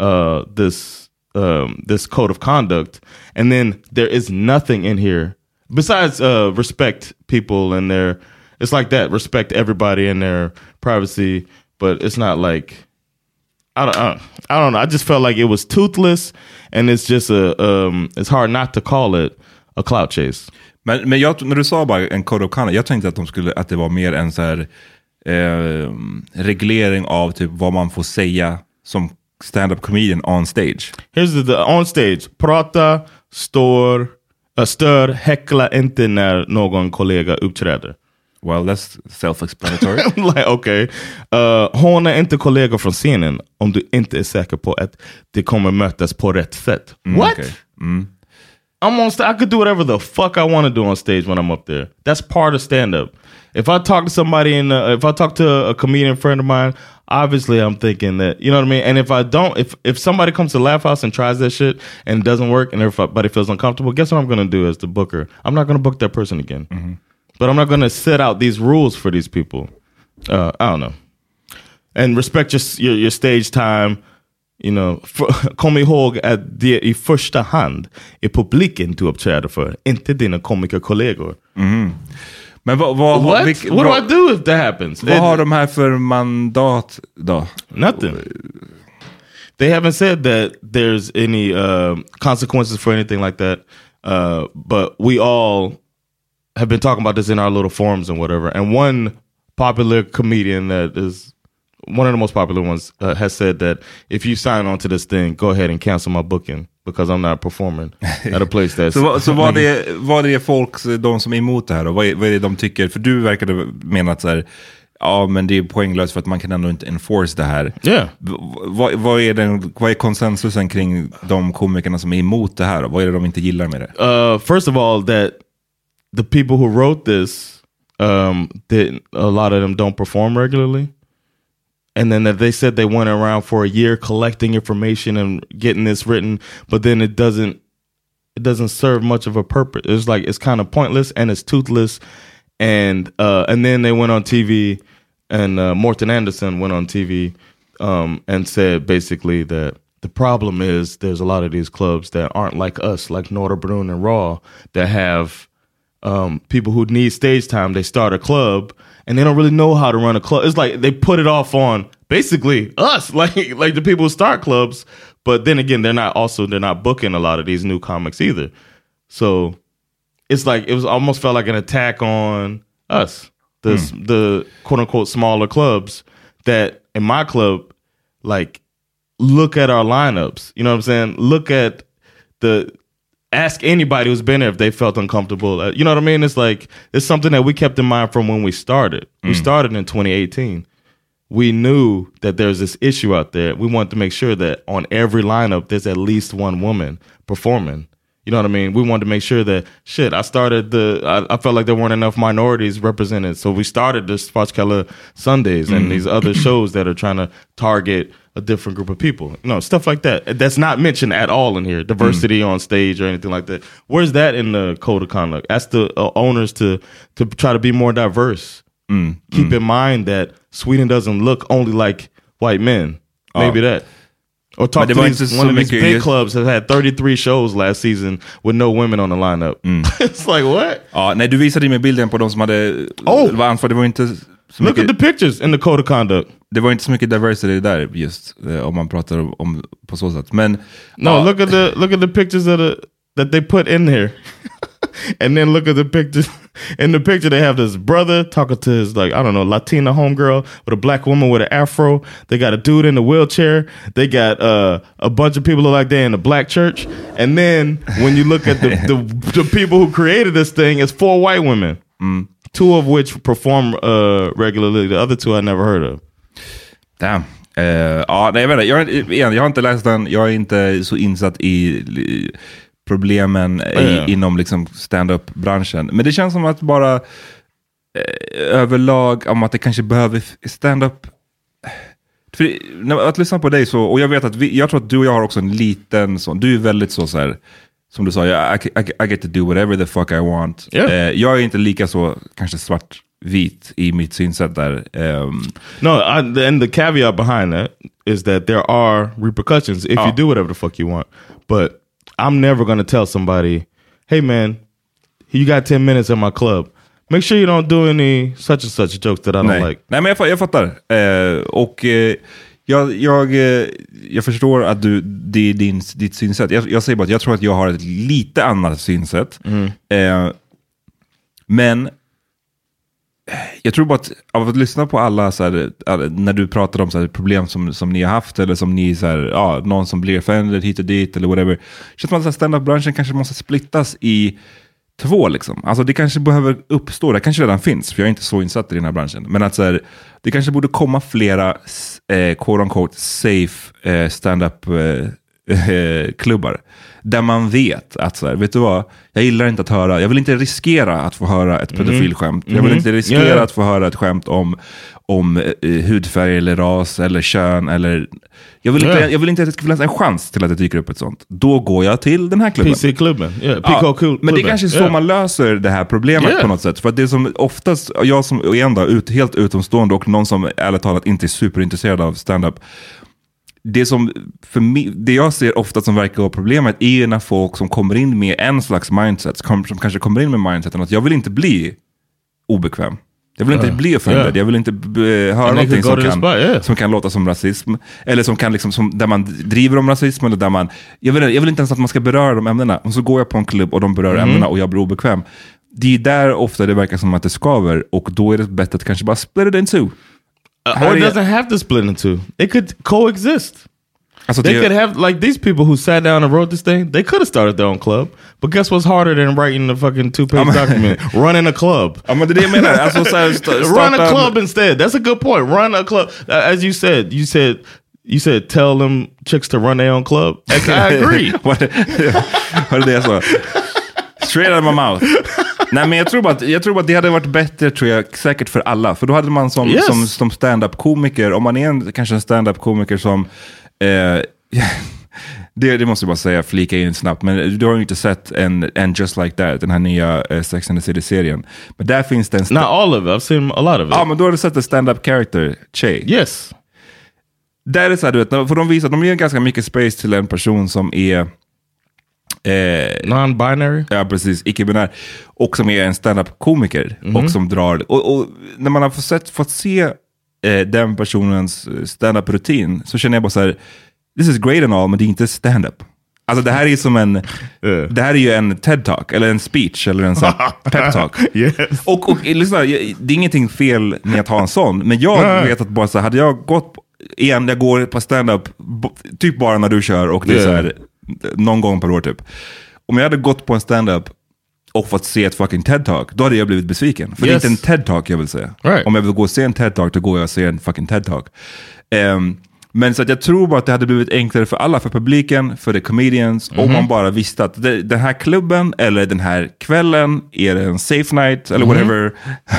uh, this um, this code of conduct, and then there is nothing in here besides uh, respect people and their. It's like that. Respect everybody and their privacy, but it's not like I don't, I I don't know. I just felt like it was toothless, and it's just a, um, it's hard not to call it a clout chase. Men, men jag, när du sa bara en code of conduct, jag tänkte att, de skulle, att det var mer så här, eh, reglering av typ vad man får säga som stand-up comedian on stage. Here's the, the on stage. Prata, står, uh, stör, häckla inte när någon kollega uppträder. Well, that's self-explanatory. [LAUGHS] like, okay. Uh, håna inte kollegor från scenen om du inte är säker på att det kommer mötas på rätt sätt. What? okej. I'm on stage. I could do whatever the fuck I want to do on stage when I'm up there. That's part of stand up. If I talk to somebody in, uh, if I talk to a comedian friend of mine, obviously I'm thinking that you know what I mean. And if I don't, if if somebody comes to Laugh House and tries that shit and it doesn't work and everybody feels uncomfortable, guess what I'm gonna do as the booker? I'm not gonna book that person again. But I'm not gonna set out these rules for these people. Uh, I don't know. And respect your your, your stage time. You know, kom ihåg att det i första hand är publiken du uppträder för, inte dina komikerkollegor. Men vad, vad, What? vilk- what do I do if that happens? Vad It- har de här för mandat då? Nothing. They haven't said that there's any um consequences for anything like that. Uh, but we all have been talking about this in our little forums and whatever. And one popular comedian that is one of the most popular ones uh, has said that if you sign on to this thing, go ahead and cancel my booking because I'm not performing at a place that's... [LAUGHS] Så, vad- så vad, är, vad är folk, de som är emot det här då? Vad är, vad är det de tycker? För du verkade mena att så här, ja men det är poänglöst för att man kan ändå inte enforce det här. Yeah. V- Vad, vad, är den, vad är konsensusen kring de komikerna som är emot det här? Då? Vad är det de inte gillar med det? Uh, first of all, that the people who wrote this, um, that a lot of them don't perform regularly, and then that they said they went around for a year collecting information and getting this written, but then it doesn't it doesn't serve much of a purpose. It's like it's kind of pointless and it's toothless, and uh, and then they went on TV, and uh, Morton Anderson went on TV um, and said basically that the problem is there's a lot of these clubs that aren't like us, like Norderbrunn and Raw, that have um, people who need stage time. They start a club and they don't really know how to run a club. It's like they put it off on basically us, [LAUGHS] like like the people who start clubs. But then again, they're not also they're not booking a lot of these new comics either. So it's like it was almost felt like an attack on us, the hmm. the quote unquote smaller clubs that in my club, like look at our lineups. You know what I'm saying? Look at the ask anybody who's been there if they felt uncomfortable. Uh, You know what I mean? It's like it's something that we kept in mind from when we started. We started in 2018. We knew that there's this issue out there. We wanted to make sure that on every lineup there's at least one woman performing. You know what I mean? We wanted to make sure that shit. I started the. I, I felt like there weren't enough minorities represented, so we started the Svartkala Sundays and these other [CLEARS THROAT] shows that are trying to target a different group of people. No, stuff like that. That's not mentioned at all in here. Diversity mm. on stage or anything like that. Where's that in the code of conduct? Ask the uh, owners to to try to be more diverse. Mm, Keep mm. in mind that Sweden doesn't look only like white men. Oh. Maybe that. Or talk to these, one of these big clubs that had 33 shows last season with no women on the lineup. [LAUGHS] it's like what? Ja, nej, du visade mig bilden på de som hade Oh! var ansvar. Det var inte så Look mycket, at the pictures in the code of conduct. det var inte så mycket diversity där just, eh, om man pratar om, på så sätt. Men No, ja, look at the look at the pictures of the that they put in here. [LAUGHS] and then look at the pictures. [LAUGHS] In the picture they have this brother talking to his like, I don't know, Latina homegirl with a black woman with an afro. They got a dude in a wheelchair. They got uh, a bunch of people look like they're in a black church. And then when you look at the, [LAUGHS] the, the people who created this thing, it's four white women. Two of which perform uh, regularly. The other two I never heard of. Damn. Eh, ja, nej, jag, vet jag, igen, jag har inte läst den, jag är inte så insatt i problemen i, Ja. inom liksom stand-up-branschen. Men det känns som att bara eh, överlag, om att det kanske behöver stand-up... För, att lyssna på dig så, och jag vet att vi, jag tror att du och jag har också en liten sån, du är väldigt så, så här, som du sa, jag, I, I, I get to do whatever the fuck I want. Yeah. Eh, jag är inte lika så, kanske svartvit i mitt synsätt där. Ehm, No, I, and the caveat behind that is that there are repercussions if you do whatever the fuck you want. But I'm never to tell somebody, hey man, you got 10 minutes at my club. Make sure you don't do any such and such jokes that I don't Nej, like. Nej men jag, jag fattar. Eh, och eh, jag, jag, eh, jag förstår att du, det är din, ditt synsätt. Jag, jag säger bara att jag tror att jag har ett lite annat synsätt. Eh, men eh, jag tror bara att av att lyssna på alla, så här, alla- när du pratar om så här, problem som, som ni har haft, eller som ni, så här, ja, någon som blir offended hit och dit, eller whatever. Känns som att stand-up-branschen kanske måste splittas i två. Liksom. Alltså det kanske behöver uppstå, det kanske redan finns, för jag är inte så insatt i den här branschen. Men att så här, det kanske borde komma flera eh, quote unquote safe eh, stand-up eh, [LAUGHS] klubbar. Där man vet att, så här, vet du vad, jag gillar inte att höra, jag vill inte riskera att få höra ett pedofilskämt. Jag vill inte riskera ja. att få höra ett skämt om, om eh, hudfärg eller ras eller kön. Eller, jag, vill inte, Ja. jag vill inte att det ska finnas en chans till att det dyker upp ett sånt. Då går jag till den här klubben. PC Klubben. Yeah, Ja, men det är kanske är så Yeah. man löser det här problemet Yeah. på något sätt. För att det som oftast, jag som då, ut, helt utomstående och någon som ärligt talat inte är superintresserad av stand-up. Det, som för mig, det jag ser ofta som verkar vara problemet är när folk som kommer in med en slags mindset, som, kanske kommer in med mindseten att jag vill inte bli obekväm. Jag vill inte bli offended, yeah. jag vill inte b- höra And någonting som kan, spot, yeah. som kan låta som rasism. Eller som kan liksom, som, där man driver om rasism, eller där man, jag vill, jag vill inte ens att man ska beröra de ämnena. Och så går jag på en klubb och de berör Mm. ämnena och jag blir obekväm. det är där ofta det verkar som att det skaver och då är det bättre att kanske bara split it in two. Uh, or it doesn't have to split in two. It could coexist. Alltså, They could have like these people who sat down and wrote this thing. They could have started their own club, but guess what's harder than writing a fucking two page document? [LAUGHS] Running a club. Ja men det är det jag menar. Alltså, så här, sta- Run a club instead. That's a good point. Run a club. Uh, As you said, you said you said tell them chicks to run their own club. I [LAUGHS] agree. Var det det jag sa? Straight out of my mouth. Nej men jag tror, bara att, jag tror bara att det hade varit bättre tror jag, säkert för alla. För då hade man som, Yes. som, som stand-up komiker, om man är en, kanske en stand-up komiker som eh, [LAUGHS] det, det måste jag bara säga, flika in snabbt. Men du har ju inte sett en, en Just Like That, den här nya eh, Sex and the City-serien. Men där finns det en... Not all of it. I've seen a lot of it. Ja, men då har du sett en stand-up character, Che. yes. Där är det så här, du vet, för de visar, de ger ganska mycket space till en person som är... Eh, Non-binary. Ja, precis. Icke-binär. Och som är en stand-up-komiker. Mhm. Och som drar... Och, och när man har fått, sett, fått se eh, den personens eh, stand-up-rutin så känner jag bara så här, this is great and all, men det är inte stand-up. Alltså det här är som en... [LAUGHS] Det här är ju en TED-talk, eller en speech, eller en sån här [LAUGHS] pep-talk. Yes. Och, och lyssna, jag- det är ingenting fel med att ha en sån, men jag vet att bara så här, hade jag gått, igen, jag går på stand-up, typ bara när du kör och det är Yeah. så här, någon gång per år typ. Om jag hade gått på en stand-up och fått se ett fucking TED-talk, då hade jag blivit besviken. För Yes. det är inte en TED-talk jag vill se. Right. Om jag vill gå och se en TED-talk, då går jag och ser en fucking TED-talk. Ehm, men så att jag tror bara att det hade blivit enklare för alla, för publiken, för the comedians, om Mhm. man bara visste att det, den här klubben eller den här kvällen är det en safe night eller Mhm. whatever.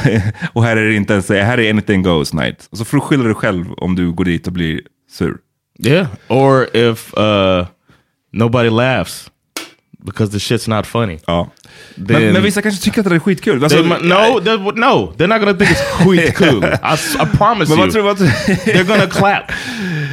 [LAUGHS] och här är det inte ens, här är anything goes night. Och så får du skylla dig själv om du går dit och blir sur. Yeah. Or if uh, nobody laughs because the shit's not funny. Ja. Then- Men, men vissa kanske tycker att det är skitkul. Alltså, They no, they- no, they're not gonna think it's cool. [LAUGHS] I, I promise you. tror they're gonna clap.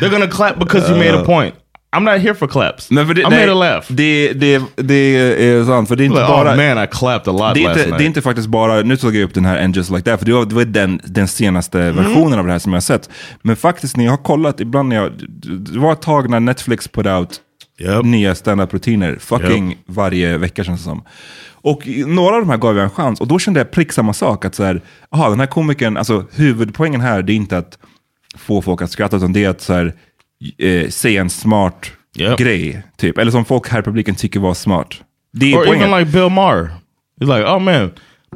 They're gonna clap because you made a point. I'm not here for claps. Men för det, I'm nej, here to laugh. Det, det, det är sant, för det är inte Like, bara... oh man, I clapped a lot det, är last inte, night. det är inte faktiskt bara, nu tog jag upp den här And Just Like That, för det var, det var den, den senaste Mm. versionen av det här som jag har sett. Men faktiskt när jag har kollat, ibland när jag, det var ett tag när Netflix put out nya stand-up-rutiner, fucking Yep. varje vecka känns det som. Och några av de här gav jag en chans, och då kände jag prick samma sak, att så här, aha, den här komikern, alltså huvudpoängen här, det är inte att få folk att skratta, utan det är att så här, eh, säga en smart Yep. grej, typ. Eller som folk här i publiken tycker var smart. Det är or poängen. even like Bill Maher. He's like, oh man,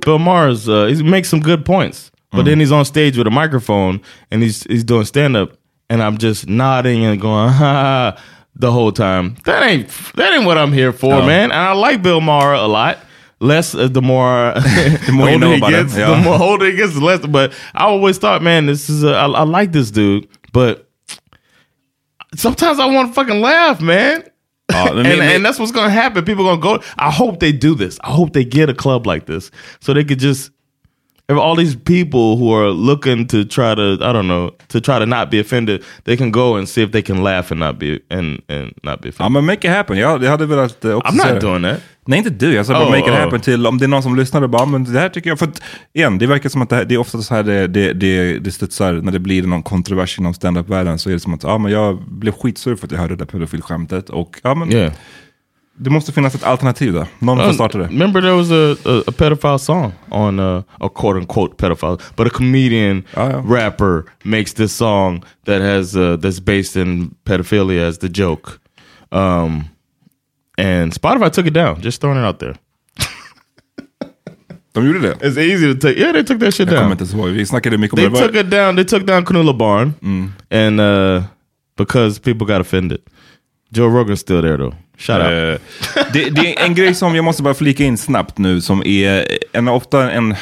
Bill Maher's uh, he makes some good points, but Mm. then he's on stage with a microphone and he's he's doing stand up, and I'm just nodding and going [LAUGHS] ha the whole time. That ain't that ain't what I'm here for, No. man. And I like Bill Maher a lot. Less uh, the more [LAUGHS] [LAUGHS] the more you know he about him, gets, yeah. the more older he gets, the less. But I always thought, man, this is a, I, I like this dude, but sometimes I want to fucking laugh, man. Men- [LAUGHS] and, men- and that's what's gonna happen. People gonna go. I hope they do this. I hope they get a club like this so they could just. If all these people who are looking to try to, I don't know, to try to not be offended, they can go and see if they can laugh and not be and and not be Ja offended. men make it happen, jag, jag hade velat eh, också I'm not det. doing that. Nej inte du, jag sa bara Oh, make it oh. happen till, om det är någon som lyssnar och bara, "Ah, men det här tycker jag, för att igen, det verkar som att det, här, det är ofta så här det, det, det, det studsar, när det blir någon kontrovers inom stand-up-världen så är det som att, ja men jag blev skitsur för att jag hörde det där pedofilskämtet och ja men, Yeah. Det måste finnas ett alternativ där. Någon får Uh, starta det. Remember there was a, a, a pedophile song on uh, a quote unquote pedophile, but a comedian rapper makes this song that has uh, that's based in pedophilia as the joke. Um, and Spotify took it down. Just throwing it out there. De gjorde det? It's easy to take. Yeah, they took that shit Jag kommer down. inte ihåg, vi snackade mycket om They took it down. They took down Canula Barn, and uh, because people got offended. Joe Rogan's still there though. Eh, det, det är en grej som jag måste bara flika in snabbt nu, som är en, ofta en,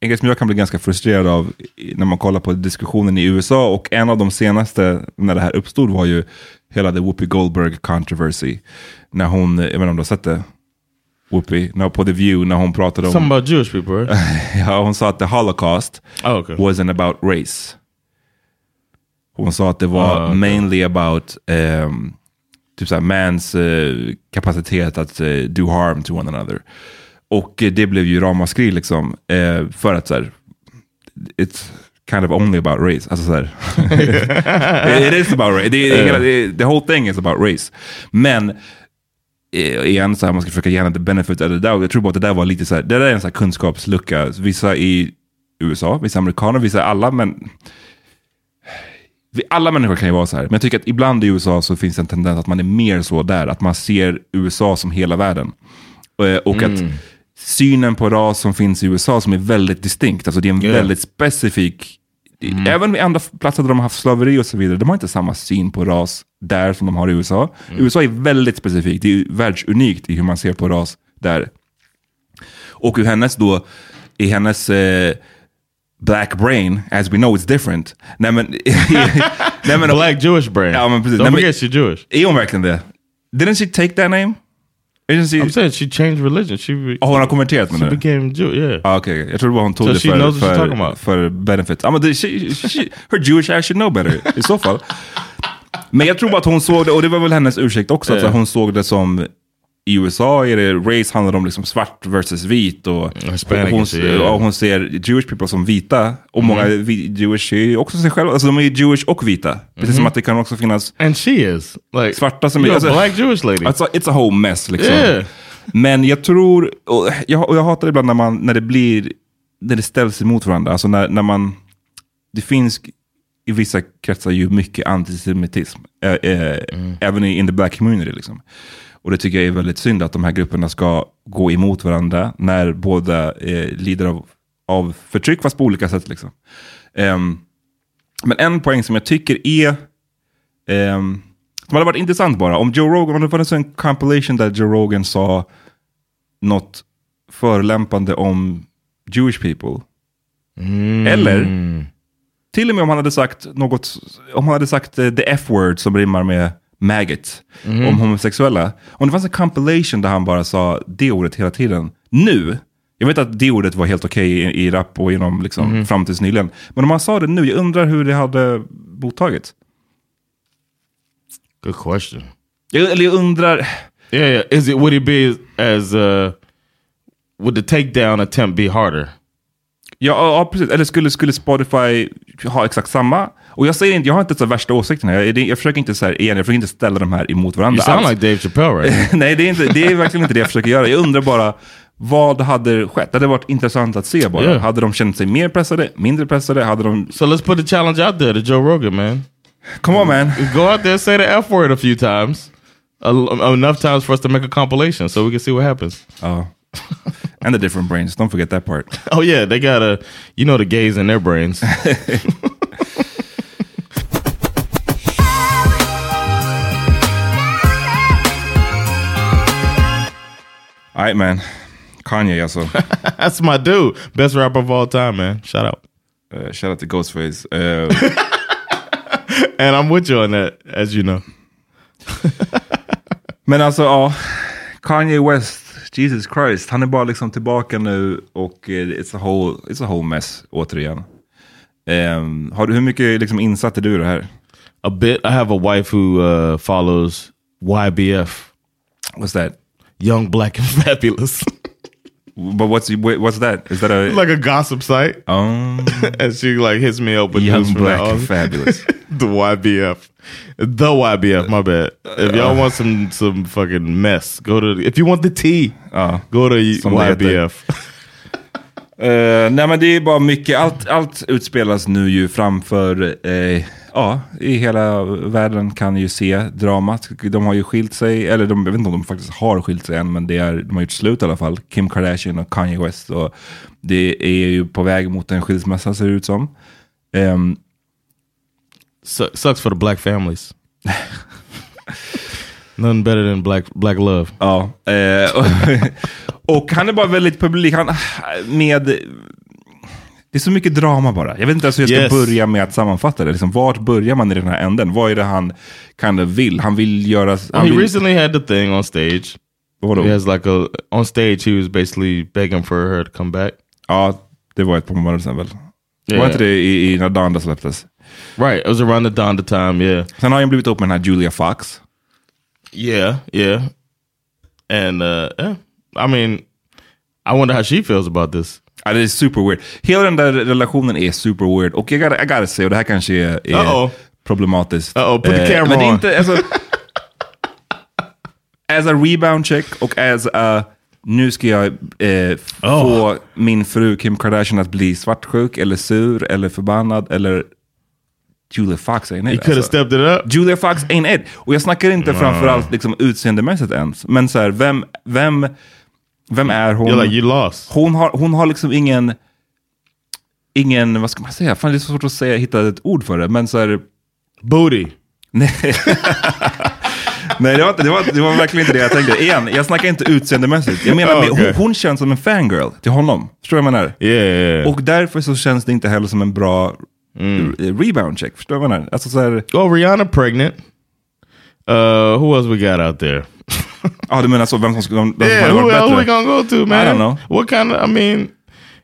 en grej som jag kan bli ganska frustrerad av när man kollar på diskussionen i USA. Och en av de senaste, när det här uppstod, var ju hela the Whoopi Goldberg controversy. När hon, jag vet inte om du har sett det? Whoopi, när, på The View, när hon pratade om... Something about Jewish people, right? [LAUGHS] ja, hon sa att the Holocaust Oh, okay. wasn't about race. Hon sa att det var Ah, okay. mainly about um, typ såhär, mans eh, kapacitet att eh, do harm to one another. Och eh, det blev ju ramaskri liksom. eh, för att såhär, it's kind of only about race. Alltså såhär, [LAUGHS] it is about race. Det, hela- det, the whole thing is about race. Men eh, igen, så här, man ska försöka ge henne the benefit of the doubt. Jag tror bara att det där var lite så här, det där är en så här kunskapslucka. Vissa i USA, vissa amerikaner, vissa alla, men alla människor kan ju vara så här. Men jag tycker att ibland i USA så finns det en tendens att man är mer så där, att man ser USA som hela världen. Eh, Och att synen på ras som finns i USA som är väldigt distinkt, alltså det är en Ja. väldigt specifik Även med andra platser där de har haft slaveri och så vidare, de har inte samma syn på ras där som de har i USA. USA är väldigt specifikt, det är världsunikt i hur man ser på ras där. Och ur hennes då, i hennes eh, black brain, as we know it's different. Nej men... nej, men Black Jewish brain. Ja men precis. Don't Nej, forget she's Jewish. är hon verkligen det? Didn't she take that name? Isn't she, I'm saying she changed religion. She, re- oh, hon har konverterat she menar du? became Jew. Yeah. Ah, Okej, jag tror det var hon tog So det she för, knows what för, about. för benefits. Ja, men she, she, her Jewish ass should know better i så fall. Men jag tror bara att hon såg det, och det var väl hennes ursäkt också, Yeah. att hon såg det som i USA är det, race handlar om liksom svart versus vit och, Hispanic hon, yeah. Och hon ser Jewish people som vita. Och många vi, Jewish är också sig själva, alltså de är Jewish och vita. Precis som att det kan också finnas And she is. Like, svarta som är... Alltså, black Jewish lady. Alltså, it's a whole mess liksom. Yeah. Men jag tror, och jag, och jag hatar ibland när, man, när det blir, när det ställs emot varandra. Alltså när, när man, det finns i vissa kretsar ju mycket antisemitism. Äh, äh, Även i in the black community liksom. Och det tycker jag är väldigt synd att de här grupperna ska gå emot varandra när båda eh, lider av, av förtryck, fast på olika sätt. Liksom. Ehm, men en poäng som jag tycker är ehm, som hade varit intressant bara, om Joe Rogan, om det fanns en compilation där Joe Rogan sa något förolämpande om Jewish people. Eller till och med om han hade sagt något, om han hade sagt eh, the F-word som rimmar med maggot, om homosexuella. Om det fanns en compilation där han bara sa det ordet hela tiden. Nu, jag vet att det ordet var helt okej i, i rap och inom liksom, fram tills nyligen. Men om han sa det nu, jag undrar hur det hade mottagits. Good question. Jag, eller jag undrar, Yeah, yeah. Is it would it be as uh would the takedown attempt be harder? Ja, ja precis. Eller skulle, skulle Spotify ha exakt samma? Och jag säger inte, jag har inte så värsta åsikterna. Jag, jag försöker inte så här, igen, jag försöker inte ställa de här emot varandra. You sound alls. like Dave Chappelle right. [LAUGHS] Nej, det är, inte, det är verkligen inte det jag försöker göra. Jag undrar bara, vad hade skett? Det hade varit intressant att se bara. Yeah. Hade de känt sig mer pressade, mindre pressade? Hade de... So let's put the challenge out there to Joe Rogan, man. Come on man! Go out there, say the F word a few times. A- enough times for us to make a compilation so we can see what happens. Ja. And the different brains, don't forget that part. Oh yeah, they got a you know the gays in their brains. [LAUGHS] Alright man. Kanye alltså. [LAUGHS] That's my dude. Best rapper of all time, man. Shout out. Uh, shout out to Ghostface. Uh, [LAUGHS] And I'm with you on that, as you know. [LAUGHS] Men alltså, ja. Kanye West, Jesus Christ. Han är bara liksom tillbaka nu och eh, it's a whole, it's a whole mess återigen. Ehm, har du, hur mycket liksom insatt är du i det här? A bit. I have a wife who uh, follows YBF, What's that? Young Black and [LAUGHS] Fabulous, But what's what's that? Is that a like a gossip site. um, [LAUGHS] and she like hits me up with young black and fabulous? [LAUGHS] the YBF, the YBF. My bad. If y'all want some some fucking mess, go to. If you want the tea, Ja. go to. YBF. Eh, nej men det är bara mycket, allt, allt utspelas nu ju framför, eh, ja, i hela världen kan ju se dramat. De har ju skilt sig, eller de, jag vet inte om de faktiskt har skilt sig än, men det är, de har gjort slut i alla fall. Kim Kardashian och Kanye West. Och det är ju på väg mot en skilsmässa ser det ut som. Su- sucks for the black families. Nothing better than black black love. Ja, eh, och, [LAUGHS] och han är bara väldigt publik. Han, med, det är så mycket drama bara. Jag vet inte ens hur jag ska Yes. börja med att sammanfatta det. Liksom, vart börjar man i den här änden? Vad är det han kind of vill? Han vill göra... Well, Han he vill, recently had the thing on stage. vadå? He has like a on stage. He was basically begging for her to come back. Ja, det var ett par månader sedan väl? Yeah. Var inte det i, i när Donda släpptes? Right, it was around the Donda time. Yeah, Sen har han blivit upp med den här Julia Fox. yeah, yeah. And uh, yeah, I mean, I wonder how she feels about this. Ja, det är super weird. Hela den där relationen är super weird. Och jag gotta, I gotta say, och det här kanske är, är Uh-oh. problematiskt. Uh-oh, put the Eh, camera men det är inte, alltså, [LAUGHS] as a rebound check och as a nu ska jag eh, Oh. få min fru Kim Kardashian att bli svartsjuk eller sur eller förbannad eller Julia Fox ain't it. You could have alltså. stepped it up. Julia Fox ain't it. Och jag snackar inte framförallt liksom utseendemässigt ens. Men så här, vem, vem, vem är hon? You're like, you lost. hon, har, hon har liksom ingen, ingen, vad ska man säga? Fan det är så svårt att säga, hitta ett ord för det. Men så här, Booty. Nej, [LAUGHS] Nej det, var inte, det, var, det var verkligen inte det jag tänkte. Igen, jag snackar inte utseendemässigt. Jag menar, Oh, med- okay. hon, hon känns som en fangirl till honom. Förstår du vad jag menar? Yeah, yeah, yeah. Och därför så känns det inte heller som en bra Mm. re- rebound check. Förstår du vad jag menar? Alltså så här, Oh, Rihanna pregnant. Uh, who else we got out there? Menar så, vem som skulle vem, vem som yeah, who, who we gonna go to, man? I don't know. What kind of? I mean,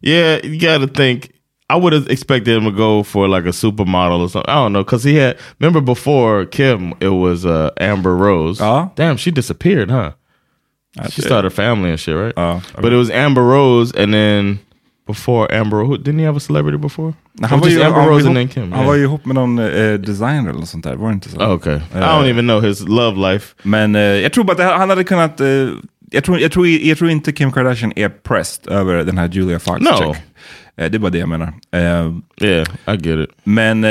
yeah, you got to think. I would have expected him to go for like a supermodel or something. I don't know, because he had. Remember before Kim, it was uh, Amber Rose. Ja. Damn, she disappeared, huh? She started a family and shit, right? Ja. But it was Amber Rose, and then before Amber, who, didn't he have a celebrity before? Or Han var, ju, Amber Rose and Kim. han yeah. var ju ihop med någon eh, designer eller sånt där, var det inte så? Oh, okay, I Uh, don't even know his love life. Men eh, jag tror bara att han hade kunnat... jag, tror, jag, tror, jag tror inte Kim Kardashian är pressed över den här Julia Fox No. check. Det är bara det jag menar. Yeah, I get it. men...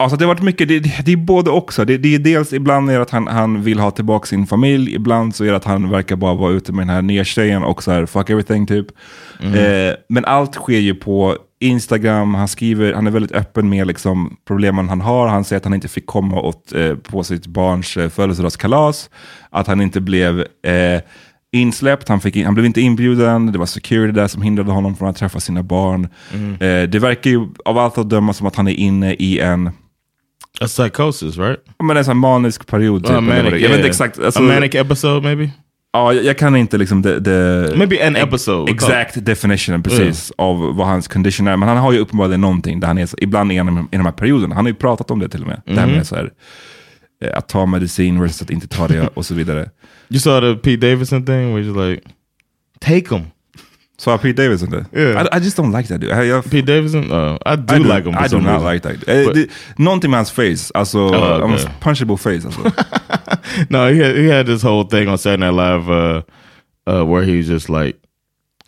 Alltså det har varit mycket, det, det, det är både också. Det, det är dels ibland är det att han, han vill ha tillbaka sin familj, ibland så är det att han verkar bara vara ute med den här nya tjejen och så här fuck everything typ. Eh, men allt sker ju på Instagram, han skriver, han är väldigt öppen med liksom problemen han har. Han säger att han inte fick komma åt, eh, på sitt barns eh, födelsedagskalas, att han inte blev eh, insläppt, han, fick in, han blev inte inbjuden, det var security där som hindrade honom från att träffa sina barn. Eh, det verkar ju av allt att döma som att han är inne i en A psychosis, right? Men en sån här manisk period. Typ, vad manic, jag yeah. vet inte exakt. Alltså, a manic episode, maybe. Ja, jag, jag kan inte liksom the, the Maybe an episode. exact definition precis av vad hans condition är. Men han har ju uppenbarligen någonting där han är, ibland är han i de här perioderna. Han har ju pratat om det till och med. Det här Mhm. med så här, eh, att ta medicin versus att inte ta det [LAUGHS] och så vidare. You saw the Pete Davidson thing where he's like, take him. Så Pete Davidson det? Yeah. I, I just don't like that dude. Jag, Pete Davidson? Uh, I do I like him. I do some not reason. like that. Eh, But- det, någonting med hans face. Alltså, Oh, okay. okay. punchable face. Alltså. [LAUGHS] no, he had, he had this whole thing on Saturday Night Live uh, uh, where he was just like,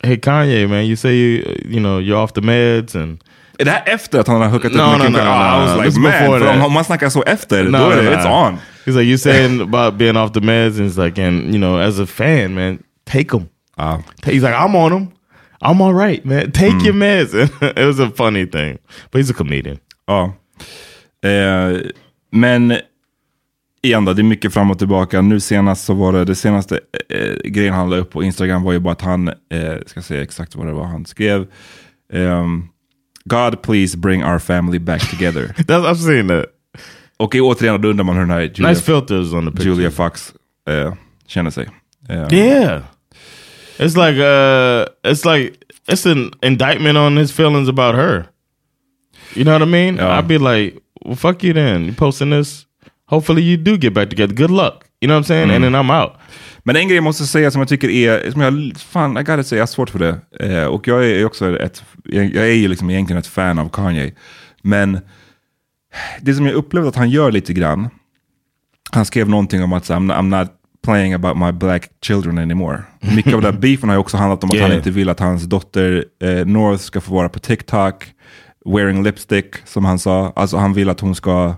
"Hey Kanye, man, you say you you know you're off the meds and Är det här efter att han har hookat No, upp med no, no, Kardashian? no, I was This like, man, för that. om man snackar så efter, No, då är no, det, it's on. He's like, you saying about being off the meds, and it's like, and you know, as a fan, man, take them. Ja. He's like, I'm on them. I'm all right, man. Take your meds. [LAUGHS] it was a funny thing, but he's a comedian. Ja. Eh, men igen då, det är mycket fram och tillbaka. Nu senast så var det, det senaste eh, grejen han la upp på Instagram var ju bara att han, eh, ska säga exakt vad det var han skrev. Ehm, God please bring our family back together. [LAUGHS] That's, I've seen that. Och återigen, då undrar man hur den här Julia, Nice filters on the picture. Julia Fox eh, känner sig. Eh, Yeah. It's like uh it's like it's an indictment on his feelings about her. You know what I mean? Yeah. I'd be like, well, fuck you then. You posting this. Hopefully you do get back together. Good luck. You know what I'm saying? And then I'm out. Men en grej jag måste säga som jag tycker är, som jag, fan, I gotta say, jag har svårt för det. Eh, och jag är också ett, jag är ju liksom egentligen ett fan av Kanye. Men det som jag upplevde att han gör lite grann, han skrev någonting om att I'm, I'm not playing about my black children anymore. Mycket av den här [LAUGHS] beefen har ju också handlat om att han Yeah. inte vill att hans dotter eh, North ska få vara på TikTok, wearing lipstick, som han sa. Alltså han vill att hon ska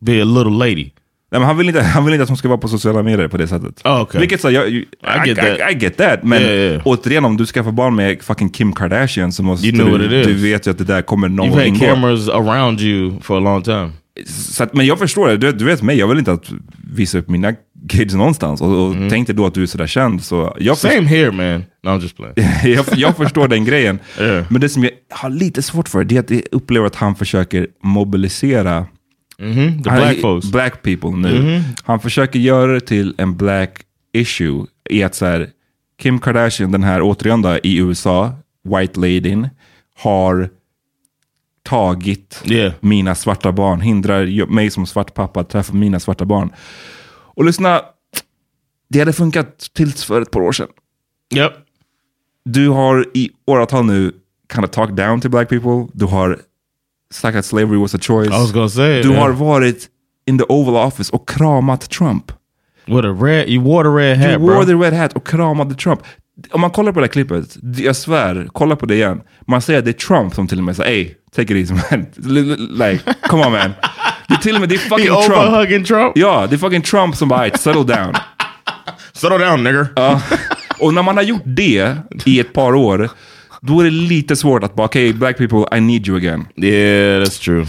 Be a little lady. Nej, men han, vill inte, han vill inte att hon ska vara på sociala medier på det sättet. Oh, okay. Vilket så, jag, I, I, get that. I, get that. Men Yeah, yeah. återigen, om du skaffar barn med fucking Kim Kardashian så måste You du, du vet ju att det där kommer någon You've gång had cameras around you for a long time. Så att, men jag förstår det, du, du vet mig, jag vill inte att visa upp mina kids någonstans. Och, och tänk dig då att du är sådär känd. Så jag, Same here, man. No, I'm just playing. [LAUGHS] jag, jag förstår den grejen. [LAUGHS] Yeah. Men det som jag har lite svårt för det är att jag upplever att han försöker mobilisera hmm The Han- black folks. black people nu. Han försöker göra det till en black issue i att så här, Kim Kardashian, den här återigen då, i USA, white ladyn, har tagit Yeah. mina svarta barn, hindrar mig som svart pappa att träffa mina svarta barn. Och lyssna, det hade funkat tills för ett par år sedan. Yep. Du har i åratal nu kind of talked down to black people. Du har sagt att slavery was a choice. I was gonna say. Du yeah. har varit in the Oval Office och kramat Trump. What a red, you wore the red You hat wore bro. the red hat och kramade Trump. Om man kollar på det här klippet, jag svär, kolla på det igen. Man säger att det är Trump som till och med säger hey, take it easy man. [LAUGHS] like, come on man. Det är till och med, det är He fucking Trump. overhugging Trump? Ja, det är fucking Trump som bara, "Aight, settle down. Settle down nigger. Ja. Och när man har gjort det i ett par år, då är det lite svårt att bara, okej, black people, I need you again. Yeah, that's true.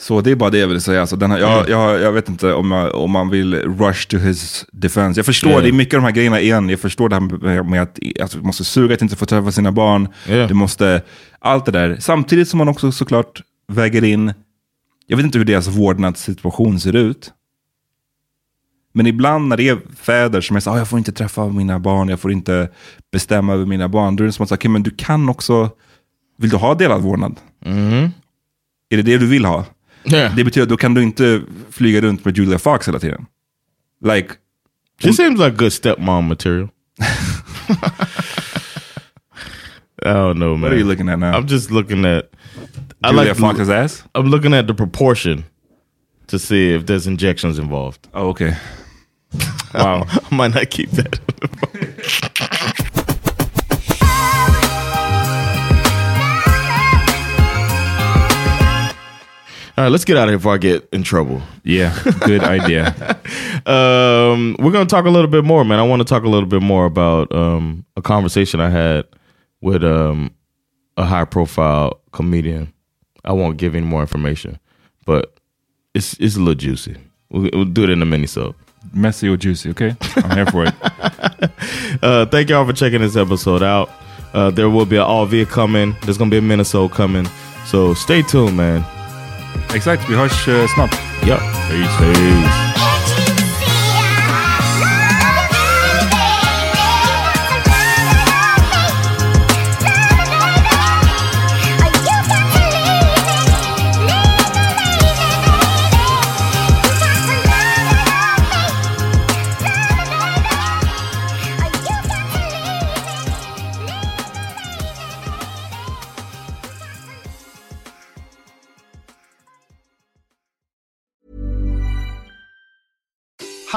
Så det är bara det jag vill säga. Alltså, den här, jag, jag, jag vet inte om, jag, om man vill rush to his defense. Jag förstår, Yeah. det är mycket av de här grejerna igen. Jag förstår det här med, med att alltså, du måste suga att inte få träffa sina barn. Yeah. Du måste, allt det där. Samtidigt som man också såklart väger in, jag vet inte hur deras vårdnadssituation ser ut. Men ibland när det är fäder som är så ah, jag får inte träffa mina barn, jag får inte bestämma över mina barn. Då är det som att säga, okay, men du kan också, vill du ha delad vårdnad? Är det det du vill ha? Yeah. Det betyder att då kan du inte flyga runt med Julia Fox hela tiden. Like, She seems like good stepmom material. [LAUGHS] I don't know, man. what are you looking at now? I'm just looking at. I Julia like Fox's ass? I'm looking at the proportion to see if there's injections involved. Oh, okay. Wow. [LAUGHS] I might not keep that. [LAUGHS] All right, let's get out of here before I get in trouble. Yeah, good [LAUGHS] idea. Um, we're going to talk a little bit more, man. I want to talk a little bit more about um, a conversation I had with um, a high profile comedian. I won't give any more information, but it's it's a little juicy. We'll, we'll do it in a mini so. Messy or juicy, okay? I'm here for it. [LAUGHS] Uh, thank y'all for checking this episode out. Uh, there will be an all via coming. There's gonna be a Minnesota coming. So stay tuned, man. Exakt, vi hörs uh, snart. Yep. Peace. Peace.